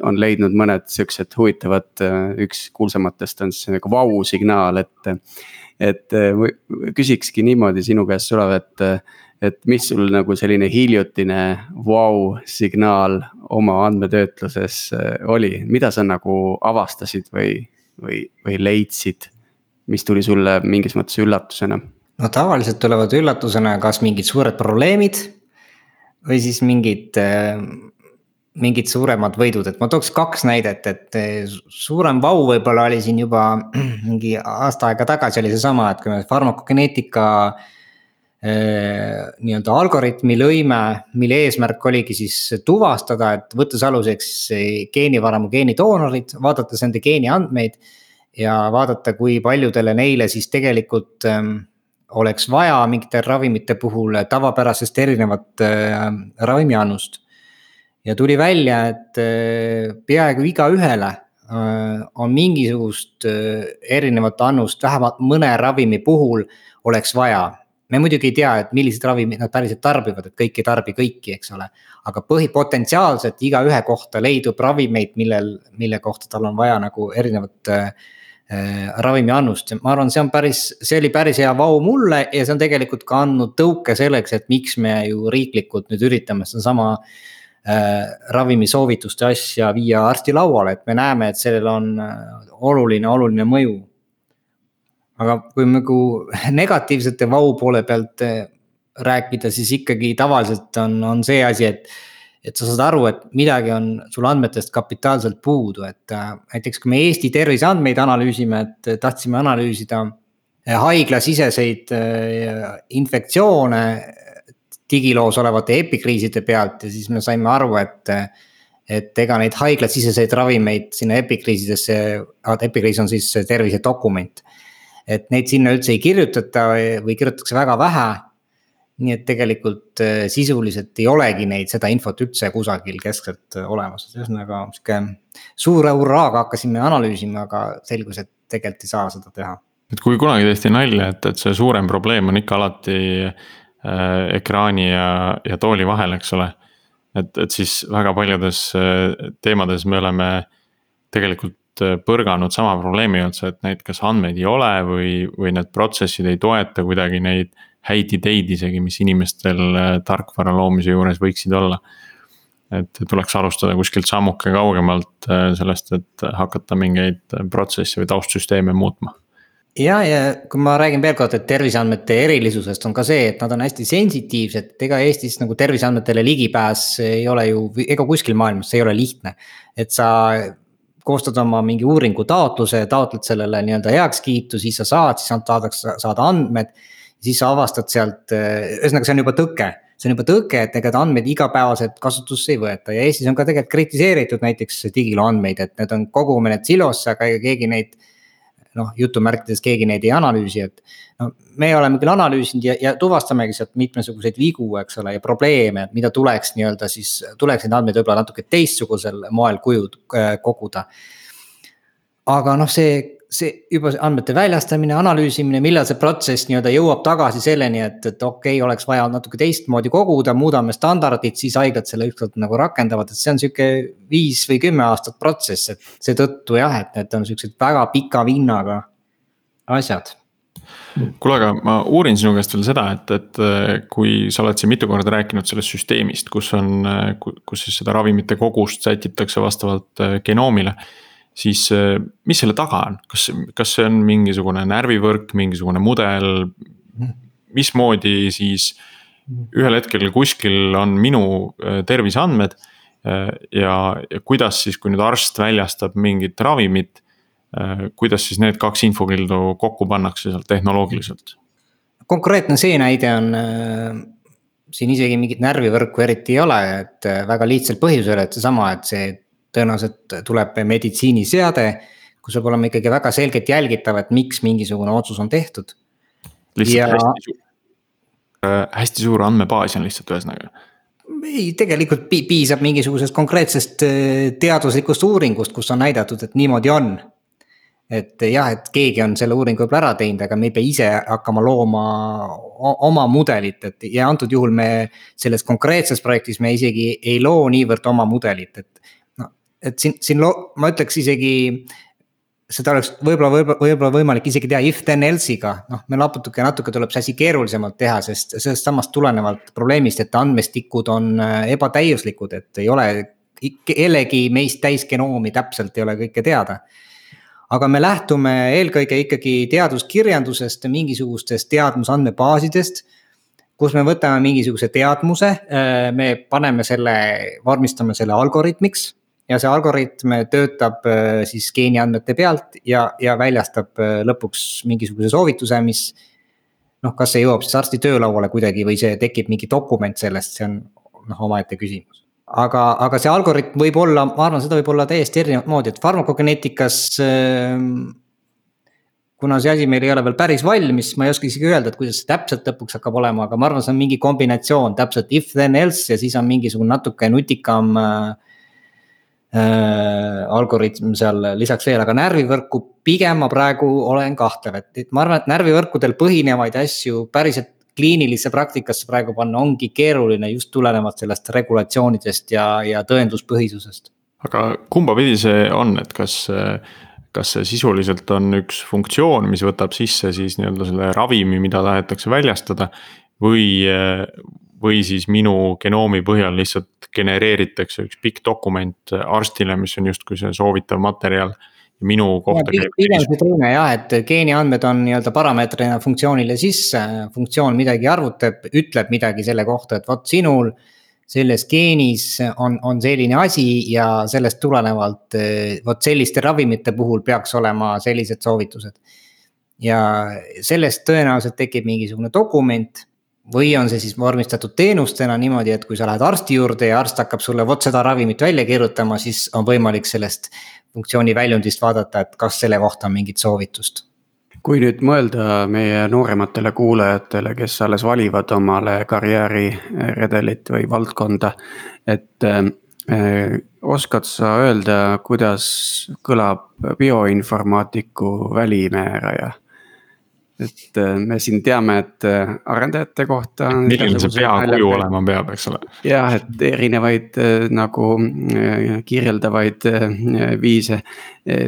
on leidnud mõned siuksed huvitavad, äh, üks kuulsamatest on siis nagu vau signaal, et. et äh, küsikski niimoodi sinu käest, Sulev, et, et mis sul nagu selline hiljutine vau signaal oma andmetöötluses äh, oli, mida sa nagu avastasid või, või, või leidsid? Mis tuli sulle mingis mõttes üllatusena? no tavaliselt tulevad üllatusena kas mingid suured probleemid või siis mingid äh, mingid suuremad võidud, et ma tooks kaks näidet, et suurem vau võib-olla oli siin juba (clears throat) mingi aasta aega tagasi oli seesama, et kui me farmakogeneetika äh,. nii-öelda algoritmi lõime, mille eesmärk oligi siis tuvastada, et võttes aluseks geenivaramu geenidoonorid, vaadates nende geeni andmeid ja vaadata, kui paljudele neile siis tegelikult ähm, oleks vaja mingite ravimite puhul tavapärasest erinevat äh, ravimiannust. ja tuli välja, et äh, peaaegu igaühele äh, on mingisugust erinevat annust, vähemalt mõne ravimi puhul oleks vaja. me muidugi ei tea, et milliseid ravimeid nad päriselt tarbivad, et kõik ei tarbi kõiki, eks ole. aga põhipotentsiaalselt igaühe kohta leidub ravimeid, millel, mille kohta tal on vaja nagu erinevat äh, Äh, ravimiannust, ma arvan, see on päris, see oli päris hea vau mulle ja see on tegelikult ka andnud tõuke selleks, et miks me ju riiklikult nüüd üritame sedasama äh,. ravimisoovituste asja viia arsti lauale, et me näeme, et sellel on äh, oluline, oluline mõju. aga kui nagu (laughs) negatiivsete vau poole pealt äh, rääkida, siis ikkagi tavaliselt on, on see asi, et et sa saad aru, et midagi on sul andmetest kapitaalselt puudu, et äh, näiteks kui me Eesti terviseandmeid analüüsime, et tahtsime analüüsida äh, haiglasiseseid äh, infektsioone digiloos olevate epikriiside pealt ja siis me saime aru, et et ega neid haiglasiseseid ravimeid sinna epikriisidesse, epikriis on siis tervisedokument. et neid sinna üldse ei kirjutata või kirjutatakse väga vähe nii et tegelikult äh, sisuliselt ei olegi neid, seda infot üldse kusagil keskselt äh, olemas, ühesõnaga sihuke suure hurraaga hakkasime analüüsima, aga selgus, et tegelikult ei saa seda teha. et kui kunagi tehti nalja, et, et see suurem probleem on ikka alati äh, ekraani ja, ja tooli vahel, eks ole. et, et siis väga paljudes äh, teemades me oleme tegelikult põrganud sama probleemi otsa, et neid kas andmeid ei ole või, või need protsessid ei toeta kuidagi neid häid ideid isegi, mis inimestel äh, tarkvara loomise juures võiksid olla. et tuleks alustada kuskilt sammuke kaugemalt äh, sellest, et hakata mingeid protsesse või taustsüsteeme muutma ja, ja kui ma räägin veel kord, et terviseandmete erilisusest on ka see, et nad on hästi sensitiivsed, ega Eestis nagu terviseandmetele ligipääs ei ole ju, ega kuskil maailmas see ei ole lihtne. et sa koostad oma mingi uuringu taotluse, taotled sellele nii-öelda heakskiitu, siis sa saad, siis saadakse, saada andmed siis sa avastad sealt, eh, ühesõnaga, see on juba tõke. see on juba tõke, et ega andmeid igapäevaselt kasutusse ei võeta ja Eestis on ka tegelikult kritiseeritud näiteks digiloo andmeid, et need on, kogume need silosse, aga ega keegi neid. noh, jutumärkides keegi neid ei analüüsi, et no me oleme küll analüüsinud ja, ja tuvastamegi sealt mitmesuguseid vigu, eks ole, ja probleeme, mida tuleks nii-öelda siis, tuleks neid andmeid võib-olla natuke teistsugusel moel kuju koguda. aga noh, see see juba see andmete väljastamine, analüüsimine, millal see protsess nii-öelda jõuab tagasi selleni, et, et okei okay,, oleks vaja natuke teistmoodi koguda, muudame standardit, siis haiglad selle ükskord nagu rakendavad, et see on sihuke viis või kümme aastat protsess, et seetõttu jah, et need on siuksed väga pika vinnaga asjad. Kuule, aga ma uurin sinu käest veel seda, et, et kui sa oled siin mitu korda rääkinud sellest süsteemist, kus on, kus siis seda ravimite kogust sätitakse vastavalt genoomile siis äh, mis selle taga on, kas, kas see on mingisugune närvivõrk, mingisugune mudel? mismoodi siis ühel hetkel kuskil on minu äh, terviseandmed äh, ja, ja kuidas siis, kui nüüd arst väljastab mingit ravimit. kuidas siis need kaks infokildu kokku pannakse sealt tehnoloogiliselt? konkreetne see näide on siin isegi mingit närvivõrku eriti ei ole, et väga lihtsal põhjusel, et seesama, et see tõenäoliselt tuleb meditsiiniseade, kus peab olema ikkagi väga selgelt jälgitav, et miks mingisugune otsus on tehtud. lihtsalt ja... hästi suur, äh, hästi suur andmebaas on lihtsalt ühesõnaga ei, tegelikult piisab mingisugusest konkreetsest äh, teaduslikust uuringust, kus on näidatud, et niimoodi on. et jah, et keegi on selle uuringu võib-olla ära teinud, aga me ei pea ise hakkama looma oma mudelit, et ja antud juhul me. selles konkreetses projektis me isegi ei loo niivõrd oma mudelit, et et siin, siin lo-, ma ütleks isegi. seda oleks võib-olla, võib-olla, võib-olla võimalik isegi teha if then else'iga, noh, meil natuke, natuke tuleb see asi keerulisemalt teha, sest sellest samast tulenevalt probleemist, et andmestikud on äh, ebatäiuslikud, et ei ole kellegi meist täisgenoomi täpselt ei ole kõike teada aga me lähtume eelkõige ikkagi teaduskirjandusest ja mingisugustest teadmusandmebaasidest. kus me võtame mingisuguse teadmuse, äh, me paneme selle, vormistame selle algoritmiks ja see algoritm töötab äh, siis geeniandmete pealt ja, ja väljastab äh, lõpuks mingisuguse soovituse, mis. noh, kas see jõuab siis arsti töölauale kuidagi või see tekib mingi dokument sellest, see on noh, omaette küsimus. aga, aga see algoritm võib olla, ma arvan, seda võib olla täiesti erinevat moodi, et farmakogeneetikas äh, kuna see asi meil ei ole veel päris valmis, ma ei oska isegi öelda, et kuidas see täpselt lõpuks hakkab olema, aga ma arvan, see on mingi kombinatsioon täpselt if then else ja siis on mingisugune natuke nutikam äh, algoritm seal lisaks veel, aga närvivõrku pigem ma praegu olen kahtlev, et, et ma arvan, et närvivõrkudel põhinevaid asju päriselt kliinilisse praktikasse praegu panna ongi keeruline just tulenevalt sellest regulatsioonidest ja, ja tõenduspõhisusest. aga kumba pidi see on, et kas, kas see sisuliselt on üks funktsioon, mis võtab sisse siis nii-öelda selle ravimi, mida tahetakse väljastada või, või siis minu genoomi põhjal lihtsalt genereeritakse üks pikk dokument arstile, mis on justkui see soovitav materjal minu kohta. pigem see teine jah, et geeniandmed on nii-öelda parameetrina funktsioonile sisse, funktsioon midagi arvutab, ütleb midagi selle kohta, et vot sinul. selles geenis on, on selline asi ja sellest tulenevalt vot selliste ravimite puhul peaks olema sellised soovitused. ja sellest tõenäoliselt tekib mingisugune dokument või on see siis vormistatud teenustena niimoodi, et kui sa lähed arsti juurde ja arst hakkab sulle vot seda ravimit välja kirjutama, siis on võimalik sellest funktsiooni väljundist vaadata, et kas selle kohta on mingit soovitust. kui nüüd mõelda meie noorematele kuulajatele, kes alles valivad omale karjääriredelit või valdkonda, et äh, oskad sa öelda, kuidas kõlab bioinformaatiku välimääraja? Et äh, me siin teame, et äh, arendajate kohta. milline see peakuju olema peab, eks ole. jah, et erinevaid äh, nagu kirjeldavaid viise.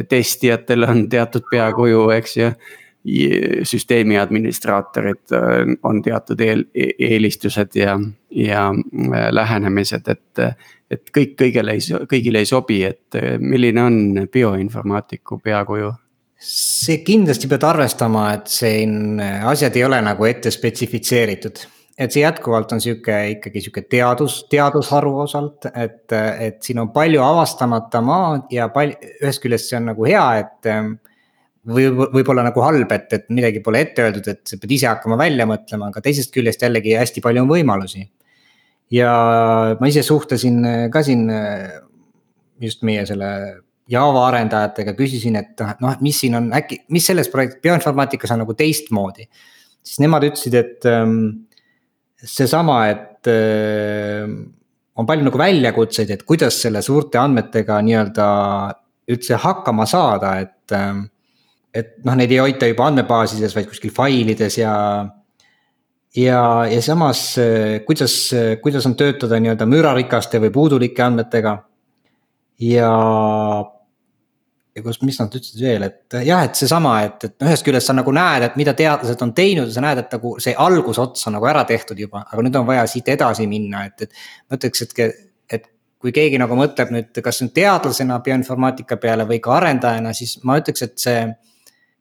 testijatel on teatud peakuju, eks ju. süsteemi administraatorid on teatud eel, eelistused ja, ja lähenemised, et. et kõik kõigile ei, kõigile ei sobi, et milline on bioinformaatiku peakuju see kindlasti pead arvestama, et siin asjad ei ole nagu ette spetsifitseeritud. et see jätkuvalt on sihuke ikkagi sihuke teadus, teadusharu osalt, et, et siin on palju avastamata maad ja palju, ühest küljest see on nagu hea, et. või võib-olla nagu halb, et, et midagi pole ette öeldud, et sa pead ise hakkama välja mõtlema, aga teisest küljest jällegi hästi palju on võimalusi. ja ma ise suhtlesin ka siin just meie selle Java arendajatega küsisin, et noh, et mis siin on äkki, mis selles projektis, bioinformaatikas on nagu teistmoodi. siis nemad ütlesid, et ähm, seesama, et äh, on palju nagu väljakutseid, et kuidas selle suurte andmetega nii-öelda üldse hakkama saada, et äh,. et noh, neid ei hoita juba andmebaasides, vaid kuskil failides ja ja, ja samas kuidas, kuidas on töötada nii-öelda mürarikaste või puudulike andmetega. ja ja kus, mis nad ütlesid veel, et jah, et seesama, et, et ühest küljest sa nagu näed, et mida teadlased on teinud ja sa näed, et nagu see algusots on nagu ära tehtud juba, aga nüüd on vaja siit edasi minna, et, et. ma ütleks, et, et kui keegi nagu mõtleb nüüd, kas nüüd teadlasena bioinformaatika peale või ka arendajana, siis ma ütleks, et see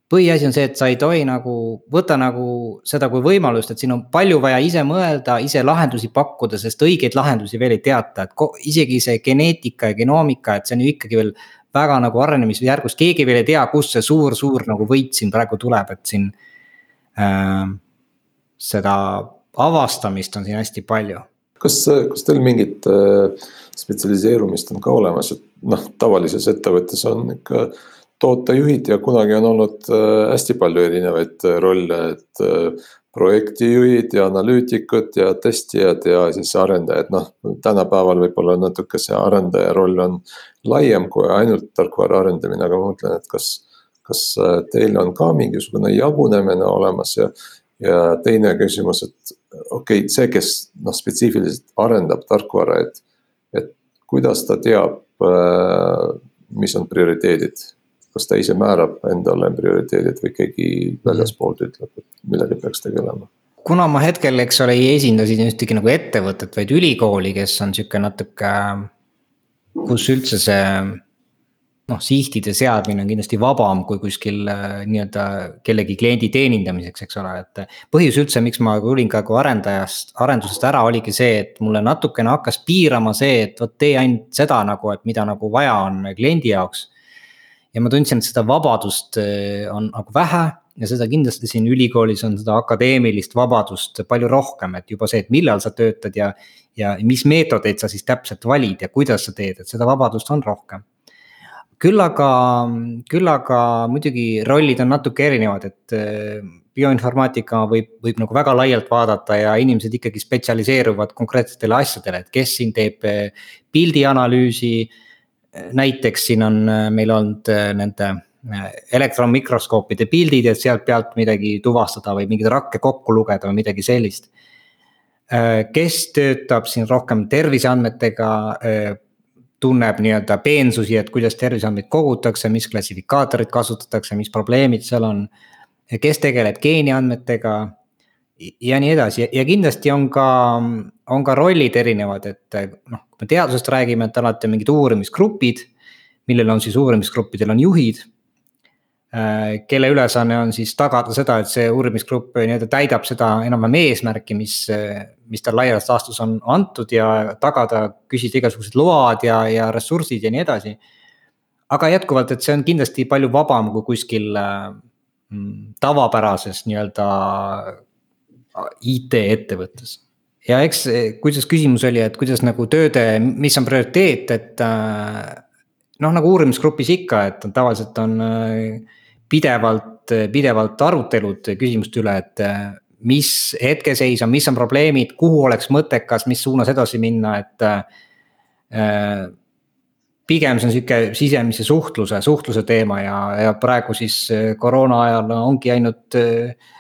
põhiasi on see, et sa ei tohi nagu võtta nagu seda kui võimalust, et siin on palju vaja ise mõelda, ise lahendusi pakkuda, sest õigeid lahendusi veel ei teata, et isegi see geneetika ja genoomika, et see on ju ikkagi veel väga nagu arenemisjärgus, keegi veel ei tea, kust see suur-suur nagu võit siin praegu tuleb, et siin äh,. seda avastamist on siin hästi palju. kas, kas teil mingit äh, spetsialiseerumist on ka olemas, et noh, tavalises ettevõttes on ikka tootejuhid ja kunagi on olnud äh, hästi palju erinevaid äh, rolle, et äh, projektijuhid ja analüütikud ja testijad ja siis arendajad, noh tänapäeval võib-olla natuke see arendaja roll on laiem kui ainult tarkvara arendamine, aga ma mõtlen, et kas, kas äh, teil on ka mingisugune jagunemine olemas ja, ja teine küsimus, et okei okay,, see, kes noh, spetsiifiliselt arendab tarkvara, et, et kuidas ta teab, äh, mis on prioriteedid kas ta ise määrab endale prioriteedid või keegi väljaspoolt ütleb, et millega peaks tegelema? kuna ma hetkel, eks ole, ei esinda siin ühtegi nagu ettevõtet, vaid ülikooli, kes on sihuke natuke, kus üldse see noh, sihtide seadmine on kindlasti vabam kui kuskil äh, nii-öelda kellegi kliendi teenindamiseks, eks ole, et. põhjus üldse, miks ma tulin ka kui arendajast, arendusest ära, oligi see, et mulle natukene hakkas piirama see, et vot tee ainult seda nagu, et mida nagu vaja on kliendi jaoks ja ma tundsin, et seda vabadust äh, on nagu vähe ja seda kindlasti siin ülikoolis on seda akadeemilist vabadust palju rohkem, et juba see, et millal sa töötad ja. ja mis meetodeid sa siis täpselt valid ja kuidas sa teed, et seda vabadust on rohkem. küll aga, küll aga muidugi rollid on natuke erinevad, et äh, bioinformaatika võib, võib nagu väga laialt vaadata ja inimesed ikkagi spetsialiseeruvad konkreetsetele asjadele, et kes siin teeb äh, pildianalüüsi näiteks siin on äh, meil olnud nende elektronmikroskoopide pildid, et sealt pealt midagi tuvastada või mingeid rakke kokku lugeda või midagi sellist. kes töötab siin rohkem terviseandmetega, tunneb nii-öelda peensusi, et kuidas terviseandmeid kogutakse, mis klassifikaatorit kasutatakse, mis probleemid seal on. kes tegeleb geeniandmetega ja nii edasi ja kindlasti on ka, on ka rollid erinevad, et noh, kui me teadusest räägime, et alati on mingid uurimisgrupid. millel on siis uurimisgruppidel on juhid. Äh, kelle ülesanne on siis tagada seda, et see uurimisgrupp nii-öelda täidab seda enam-vähem eesmärki, mis, mis tal laias laastus on antud ja tagada, küsida igasugused load ja, ja ressursid ja nii edasi. aga jätkuvalt, et see on kindlasti palju vabam kui kuskil äh, tavapärases nii-öelda IT-ettevõttes. ja eks, kuidas küsimus oli, et kuidas nagu tööde, mis on prioriteet, et äh, noh, nagu uurimisgrupis ikka, et tavaliselt on äh, pidevalt pidevalt arutelud küsimuste üle, et mis hetkeseis on, mis on probleemid, kuhu oleks mõttekas, mis suunas edasi minna, et äh,. pigem see on sihuke sisemise suhtluse, suhtluse teema ja, ja praegu siis koroona ajal ongi ainult äh,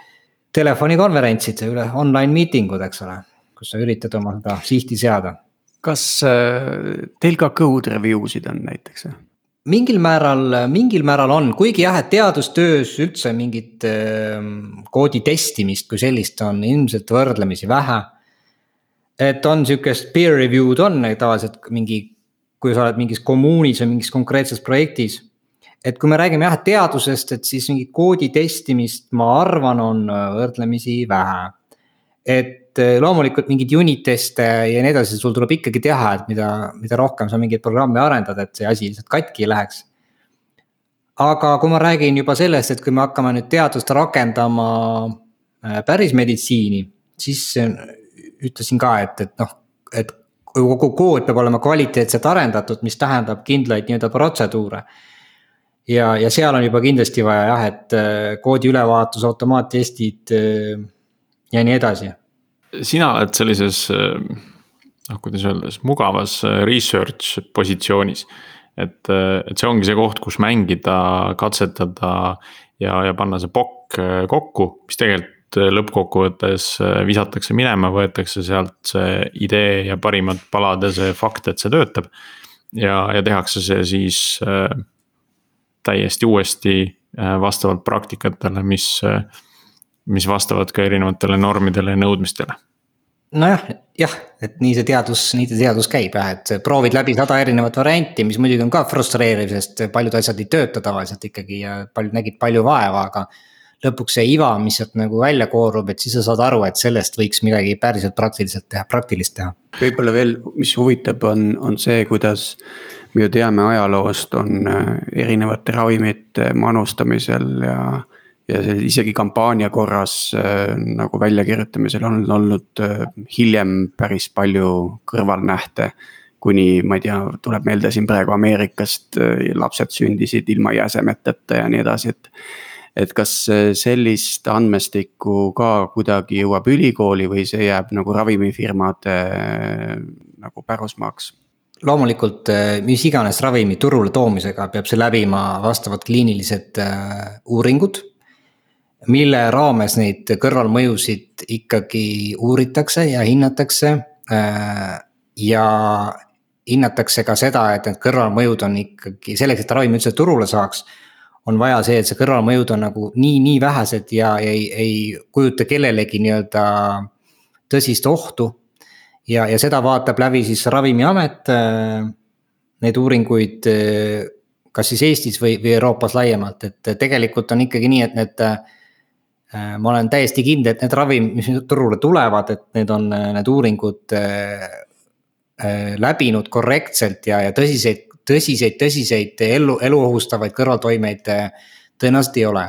telefonikonverentsid üle online meeting ud, eks ole, kus sa üritad oma seda sihti seada. kas äh, teil ka code review sid on näiteks? Mingil määral, mingil määral on, kuigi jah, et teadustöös üldse mingit äh, koodi testimist kui sellist on ilmselt võrdlemisi vähe. et on sihukest peer review'd on tavaliselt mingi, kui sa oled mingis kommuunis või mingis konkreetses projektis et kui me räägime jah teadusest, et siis mingit koodi testimist, ma arvan, on võrdlemisi vähe. et äh, loomulikult mingeid unit teste ja nii edasi, sul tuleb ikkagi teha, et mida, mida rohkem sa mingeid programme arendad, et see asi lihtsalt katki ei läheks. aga kui ma räägin juba sellest, et kui me hakkame nüüd teadust rakendama äh, päris meditsiini, siis ütlesin ka, et, et noh, et kogu kood peab olema kvaliteetselt arendatud, mis tähendab kindlaid nii-öelda protseduure ja, ja seal on juba kindlasti vaja jah, et äh, koodi ülevaatus, automaattestid ja nii edasi. Sina oled sellises äh, noh, kuidas öelda siis mugavas research positsioonis. et, et see ongi see koht, kus mängida, katsetada ja, ja panna see pokk kokku, mis tegelikult lõppkokkuvõttes visatakse minema, võetakse sealt see idee ja parimad palad ja see fakt, et see töötab. ja, ja tehakse see siis täiesti uuesti äh, vastavalt praktikatele, mis, äh, mis vastavad ka erinevatele normidele ja nõudmistele nojah, jah, et nii see teadus, nii see teadus käib jah, et proovid läbi sada erinevat varianti, mis muidugi on ka frustreeriv, sest paljud asjad ei tööta tavaliselt ikkagi ja paljud nägid palju vaeva, aga. lõpuks see iva, mis sealt nagu välja koorub, et siis sa saad aru, et sellest võiks midagi päriselt praktiliselt teha, praktilist teha. võib-olla veel, mis huvitab, on, on see, kuidas me ju teame ajaloost on äh, erinevate ravimite manustamisel ja. Ja see isegi kampaania korras äh, nagu väljakirjutamisel on olnud äh, hiljem päris palju kõrvalnähte kuni ma ei tea, tuleb meelde siin praegu Ameerikast lapsed sündisid ilma jäsemeteta ja nii edasi, et. et kas sellist andmestikku ka kuidagi jõuab ülikooli või see jääb nagu ravimifirmade nagu pärusmaaks? loomulikult mis iganes ravimi turule toomisega peab see läbima vastavad kliinilised uuringud. Mille raames neid kõrvalmõjusid ikkagi uuritakse ja hinnatakse. Eh, ja hinnatakse ka seda, et need kõrvalmõjud on ikkagi selleks, et ravim üldse turule saaks. on vaja see, et see kõrvalmõjud on nagu nii, nii vähesed ja ei, ei kujuta kellelegi nii-öelda tõsist ohtu ja, ja seda vaatab läbi siis Ravimiamet. Äh, neid uuringuid, äh, kas siis Eestis või, või Euroopas laiemalt, et tegelikult on ikkagi nii, et need. Äh, ma olen täiesti kindel, et need ravimid, mis turule tulevad, et need on need uuringud läbinud korrektselt ja, ja tõsiseid, tõsiseid, tõsiseid elu, elu ohustavaid kõrvaltoimeid tõenäoliselt ei ole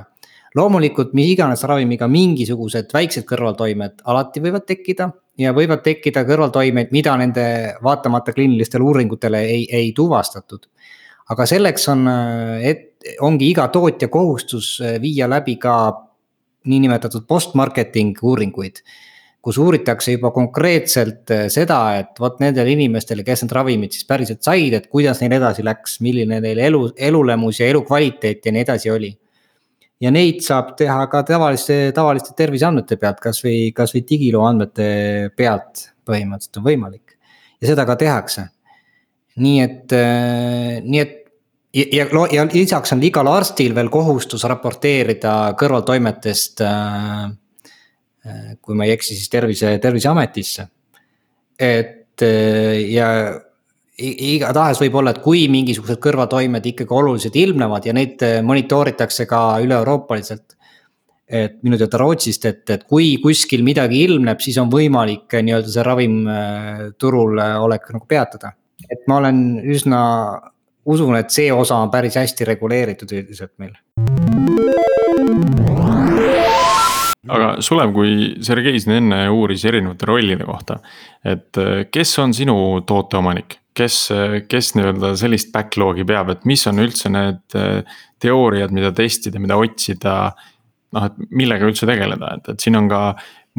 loomulikult mis iganes ravimiga mingisugused väiksed kõrvaltoimed alati võivad tekkida ja võivad tekkida kõrvaltoimeid, mida nende vaatamata kliinilistele uuringutele ei, ei tuvastatud. aga selleks on, et ongi iga tootja kohustus viia läbi ka niinimetatud post-marketing uuringuid kus uuritakse juba konkreetselt seda, et vot nendele inimestele, kes need ravimid siis päriselt said, et kuidas neil edasi läks, milline neil elu, elulemus ja elukvaliteet ja nii edasi oli ja neid saab teha ka tavaliste, tavaliste terviseandmete pealt, kasvõi, kasvõi digiloo andmete pealt põhimõtteliselt on võimalik. ja seda ka tehakse. nii et, äh, nii et ja, ja, lisaks on igal arstil veel kohustus raporteerida kõrvaltoimetest äh,. äh kui ma ei eksi, siis tervise, terviseametisse. et äh, ja igatahes võib olla, et kui mingisugused kõrvaltoimed ikkagi oluliselt ilmnevad ja neid monitooritakse ka üle-euroopaliselt. et minu teada Rootsist, et, et kui kuskil midagi ilmneb, siis on võimalik nii-öelda see ravim turul olek nagu peatada. et ma olen üsna, usun, et see osa on päris hästi reguleeritud üldiselt meil aga Sulev, kui Sergei siin enne uuris erinevate rollide kohta, et kes on sinu tooteomanik, kes, kes nii-öelda sellist backlog'i peab, et mis on üldse need teooriad, mida testida, mida otsida. noh, et millega üldse tegeleda, et, et siin on ka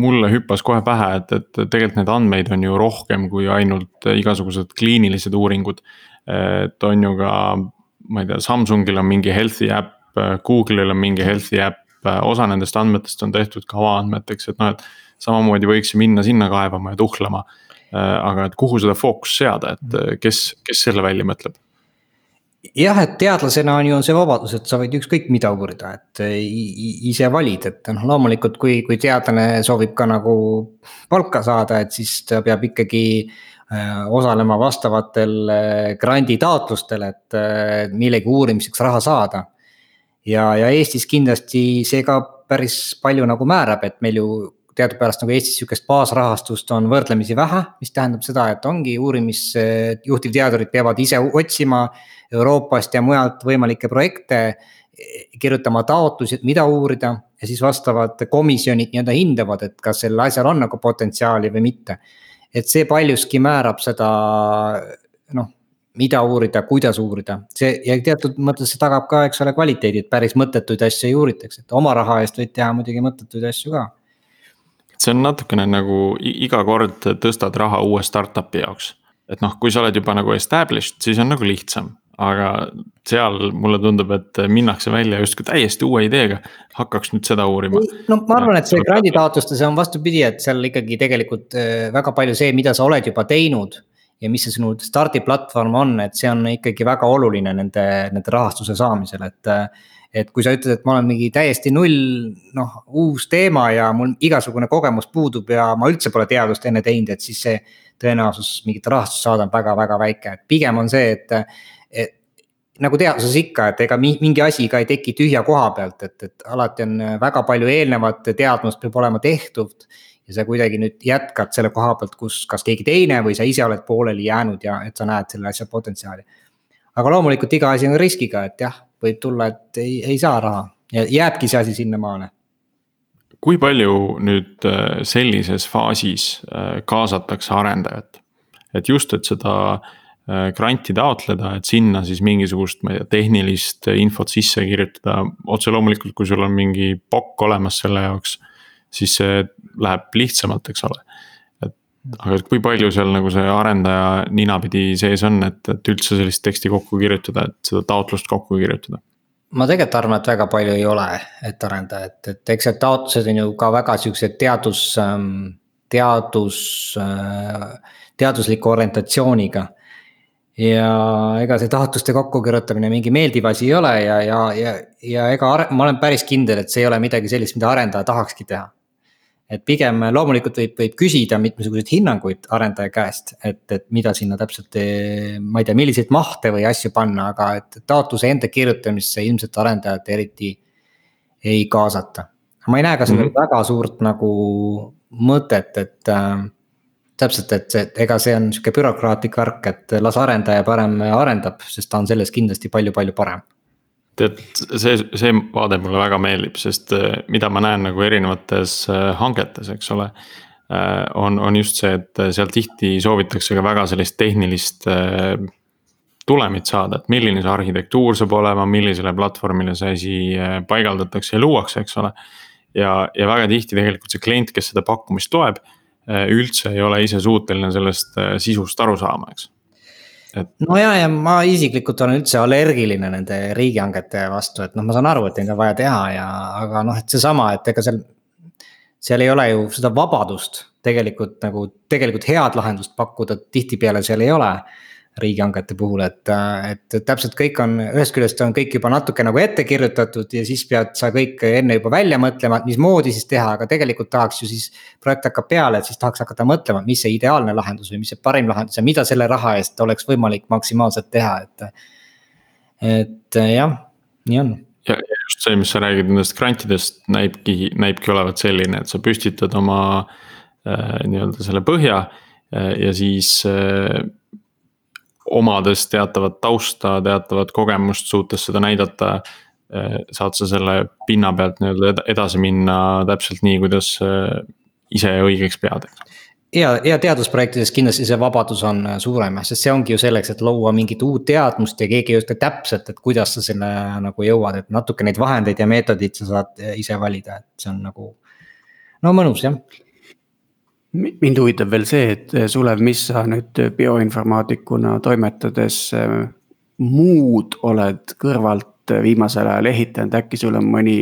mulle hüppas kohe pähe, et, et tegelikult neid andmeid on ju rohkem kui ainult igasugused kliinilised uuringud. Et on ju ka, ma ei tea, Samsungil on mingi health'i äpp, Google'il on mingi health'i äpp, osa nendest andmetest on tehtud ka avaandmeteks, et noh, et samamoodi võiks ju minna sinna kaevama ja tuhlama. Aga et kuhu seda fookust seada, et kes, kes selle välja mõtleb? jah, et teadlasena on ju see vabadus, et sa võid ükskõik mida uurida, et ise valid, et noh, loomulikult kui, kui teadlane soovib ka nagu palka saada, et siis ta peab ikkagi osalema vastavatel granditaotlustel, et millegi uurimiseks raha saada. ja, ja Eestis kindlasti see ka päris palju nagu määrab, et meil ju teadupärast nagu Eestis sihukest baasrahastust on võrdlemisi vähe, mis tähendab seda, et ongi uurimis, juhtivteadurid peavad ise otsima Euroopast ja mujalt võimalikke projekte. kirjutama taotlusi, et mida uurida ja siis vastavad komisjonid nii-öelda hindavad, et kas sellel asjal on nagu potentsiaali või mitte. Et see paljuski määrab seda noh, mida uurida, kuidas uurida, see ja teatud mõttes see tagab ka, eks ole, kvaliteedi, et päris mõttetuid asju ei uuritaks, et oma raha eest võid teha muidugi mõttetuid asju ka. see on natukene nagu iga kord tõstad raha uue startup'i jaoks. et noh, kui sa oled juba nagu established, siis on nagu lihtsam, aga seal mulle tundub, et minnakse välja justkui täiesti uue ideega, hakkaks nüüd seda uurima. no ma arvan, et see granditaotluste, see on vastupidi, et seal ikkagi tegelikult äh, väga palju see, mida sa oled juba teinud ja mis see sinu stardiplatvorm on, et see on ikkagi väga oluline nende, nende rahastuse saamisel, et et kui sa ütled, et ma olen mingi täiesti null, noh, uus teema ja mul igasugune kogemus puudub ja ma üldse pole teadust enne teinud, et siis see. tõenäosus mingit rahastust saada on väga-väga väike, et pigem on see, et, et nagu teaduses ikka, et ega mingi asi ka ei teki tühja koha pealt, et, et alati on väga palju eelnevat teadmust peab olema tehtud. ja sa kuidagi nüüd jätkad selle koha pealt, kus kas keegi teine või sa ise oled pooleli jäänud ja et sa näed selle asja potentsiaali. aga loomulikult iga asi on riskiga, et jah, võib tulla, et ei, ei saa raha ja jääbki see asi sinnamaale. kui palju nüüd äh, sellises faasis äh, kaasatakse arendajat? et just, et seda äh, granti taotleda, et sinna siis mingisugust, ma ei tea, tehnilist infot sisse kirjutada, otse loomulikult, kui sul on mingi POC olemas selle jaoks. siis see läheb lihtsamalt, eks ole et aga kui palju seal nagu see arendaja ninapidi sees on, et, et üldse sellist teksti kokku kirjutada, et seda taotlust kokku kirjutada? ma tegelikult arvan, et väga palju ei ole, et arendada, et, et eks need taotlused on ju ka väga siuksed teadus, ähm, teadus, äh, teadusliku orientatsiooniga. Ja ega see taotluste kokkukirjutamine mingi meeldiv asi ei ole ja, ja, ja, ja ega ma olen päris kindel, et see ei ole midagi sellist, mida arendaja tahakski teha et pigem loomulikult võib, võib küsida mitmesuguseid hinnanguid arendaja käest, et, et mida sinna täpselt, ma ei tea, milliseid mahte või asju panna, aga et taotluse enda kirjutamisse ilmselt arendajat eriti ei kaasata. ma ei näe ka sellel mm -hmm. väga suurt nagu mõtet, et äh, täpselt, et see, ega see on sihuke bürokraatlik värk, et las arendaja parem arendab, sest ta on selles kindlasti palju-palju parem tead, see, see vaade mulle väga meeldib, sest äh, mida ma näen nagu erinevates äh, hangetes, eks ole. Äh, on, on just see, et seal tihti soovitakse ka väga sellist tehnilist tulemit saada, et milline see arhitektuur saab olema, millisele platvormile see asi paigaldatakse ja luuakse, eks ole. ja, ja väga tihti tegelikult see klient, kes seda pakkumist loeb, üldse ei ole ise suuteline sellest sisust aru saama, eks et. no ja, ja ma isiklikult olen üldse allergiline nende riigihangete vastu, et noh, ma saan aru, et neid on vaja teha ja, aga noh, et seesama, et ega seal. seal ei ole ju seda vabadust tegelikult nagu tegelikult head lahendust pakkuda, tihtipeale seal ei ole riigihangete puhul, et, et täpselt kõik on, ühest küljest on kõik juba natuke nagu ette kirjutatud ja siis pead sa kõik enne juba välja mõtlema, et mismoodi siis teha, aga tegelikult tahaks ju siis. projekt hakkab peale, et siis tahaks hakata mõtlema, mis see ideaalne lahendus või mis see parim lahendus ja mida selle raha eest oleks võimalik maksimaalselt teha, et. et jah, nii on ja just see, mis sa räägid nendest grantidest näibki, näibki olevat selline, et sa püstitad oma äh, nii-öelda selle põhja äh, ja siis äh, omades teatavat tausta, teatavat kogemust, suutes seda näidata. Eh, saad sa selle pinna pealt nii-öelda edasi minna täpselt nii, kuidas eh, ise õigeks pead, ja, ja teadusprojektides kindlasti see vabadus on äh, suurem, sest see ongi ju selleks, et luua mingit uut teadmust ja keegi ei oska täpselt, et kuidas sa selle nagu jõuad, et natuke neid vahendeid ja meetodeid sa saad ise valida, et see on nagu. no mõnus jah. Mind huvitab veel see, et äh, Sulev, mis sa nüüd bioinformaatikuna toimetades muud oled kõrvalt viimasel ajal ehitanud, äkki sul on mõni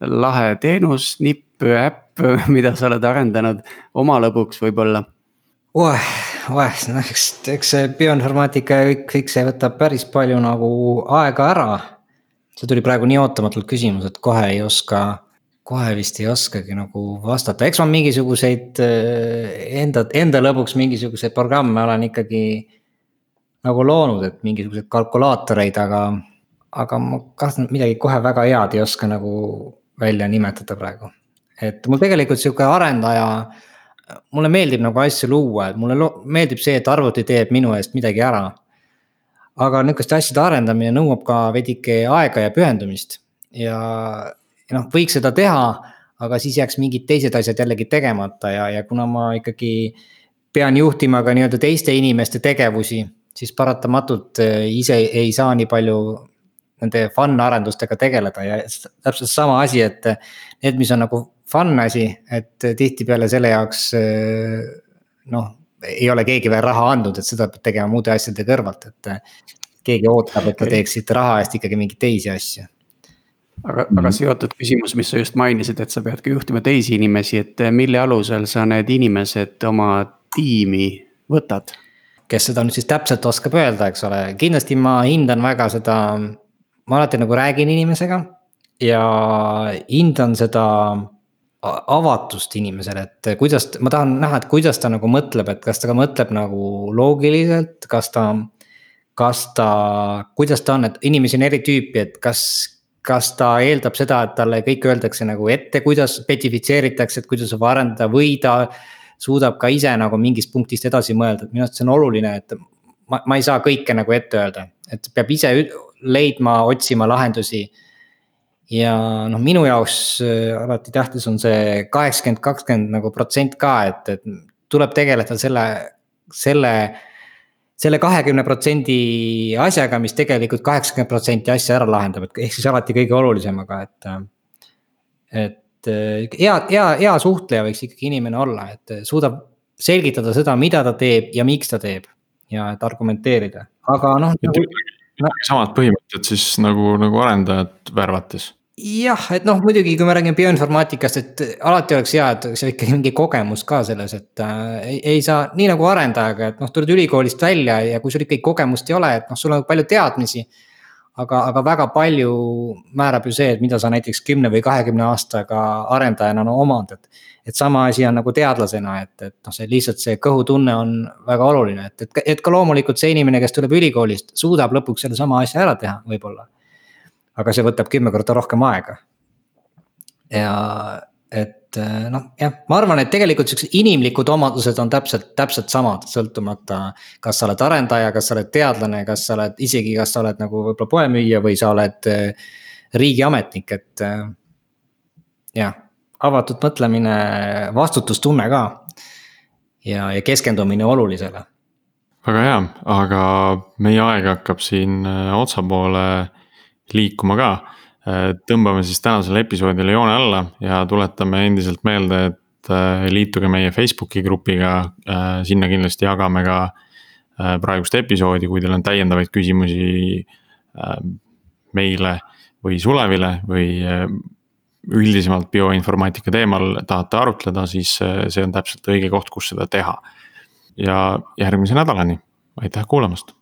lahe teenus, nipp, äpp, (laughs) mida sa oled arendanud oma lõbuks võib-olla? oeh, oeh, noh eks, eks see bioinformaatika ja kõik, kõik see võtab päris palju nagu aega ära. see tuli praegu nii ootamatult küsimus, et kohe ei oska, kohe vist ei oskagi nagu vastata, eks ma mingisuguseid eh, enda, enda lõbuks mingisuguseid programme olen ikkagi nagu loonud, et mingisuguseid kalkulaatoreid, aga, aga ma kahtlen, midagi kohe väga head ei oska nagu välja nimetada praegu. Et mul tegelikult sihuke arendaja, mulle meeldib nagu asju luua, et mulle meeldib see, et arvuti teeb minu eest midagi ära. aga nihukeste asjade arendamine nõuab ka veidike aega ja pühendumist. Ja, ja noh, võiks seda teha, aga siis jääks mingid teised asjad jällegi tegemata ja, ja kuna ma ikkagi pean juhtima ka nii-öelda teiste inimeste tegevusi, siis paratamatult eh, ise ei saa nii palju nende fun arendustega tegeleda ja täpselt sama asi, et need, mis on nagu fun asi, et tihtipeale selle jaoks noh, ei ole keegi veel raha andnud, et seda peab tegema muude asjade kõrvalt, et. keegi ootab, et te teeksite raha eest ikkagi mingeid teisi asju. Aga, aga mhm. seotud küsimus, mis sa just mainisid, et sa pead ka juhtima teisi inimesi, et mille alusel sa need inimesed oma tiimi võtad? kes seda nüüd siis täpselt oskab öelda, eks ole, kindlasti ma hindan väga seda, ma alati nagu räägin inimesega ja hindan seda avatust inimesele, et kuidas, ma tahan näha, et kuidas ta nagu mõtleb, et kas ta ka mõtleb nagu loogiliselt, kas ta. kas ta, kuidas ta on, et inimesi on eri tüüpi, et kas, kas ta eeldab seda, et talle kõik öeldakse nagu ette, kuidas spetsifitseeritakse, et kuidas saab arendada või ta. suudab ka ise nagu mingist punktist edasi mõelda, et minu arust see on oluline, et ma, ma ei saa kõike nagu ette öelda, et peab ise leidma, otsima lahendusi ja noh, minu jaoks äh, alati tähtis on see kaheksakümmend, kakskümmend nagu protsent ka, et, et tuleb tegeleda selle, selle. Selle kahekümne protsendi asjaga, mis tegelikult kaheksakümmend protsenti asja ära lahendab, et ehk siis alati kõige olulisemaga, et. et hea, hea, hea suhtleja võiks ikkagi inimene olla, et suudab selgitada seda, mida ta teeb ja miks ta teeb. ja et argumenteerida, aga noh no.. samad põhimõtted siis nagu, nagu arendajat värvates jah, et noh, muidugi, kui me räägime bioinformaatikast, et alati oleks hea, et seal ikkagi mingi kogemus ka selles, et äh, ei, ei saa nii nagu arendajaga, et noh, tuled ülikoolist välja ja kui sul ikkagi kogemust ei ole, et noh, sul on palju teadmisi. aga, aga väga palju määrab ju see, et mida sa näiteks kümne või kahekümne aastaga arendajana no, omandad. et sama asi on nagu teadlasena, et, et noh, see lihtsalt see kõhutunne on väga oluline, et, et, et ka loomulikult see inimene, kes tuleb ülikoolist, suudab lõpuks sellesama asja ära teha, võib-olla aga see võtab kümme korda rohkem aega. ja et eh, noh, jah, ma arvan, et tegelikult siuksed inimlikud omadused on täpselt, täpselt samad, sõltumata. kas sa oled arendaja, kas sa oled teadlane, kas sa oled isegi, kas sa oled nagu võib-olla poemüüja või sa oled eh, riigiametnik, et. Eh, jah, avatud mõtlemine, vastutustunne ka. ja, ja keskendumine olulisele väga hea, aga meie aeg hakkab siin otsapoole liikuma ka. Äh, tõmbame siis tänasele episoodile joone alla ja tuletame endiselt meelde, et äh, liituge meie Facebooki grupiga, äh, sinna kindlasti jagame ka praegust episoodi, kui teil on täiendavaid küsimusi meile või Sulevile või üldisemalt bioinformaatika teemal tahate arutleda, siis see on täpselt õige koht, kus seda teha. ja järgmise nädalani, aitäh kuulamast.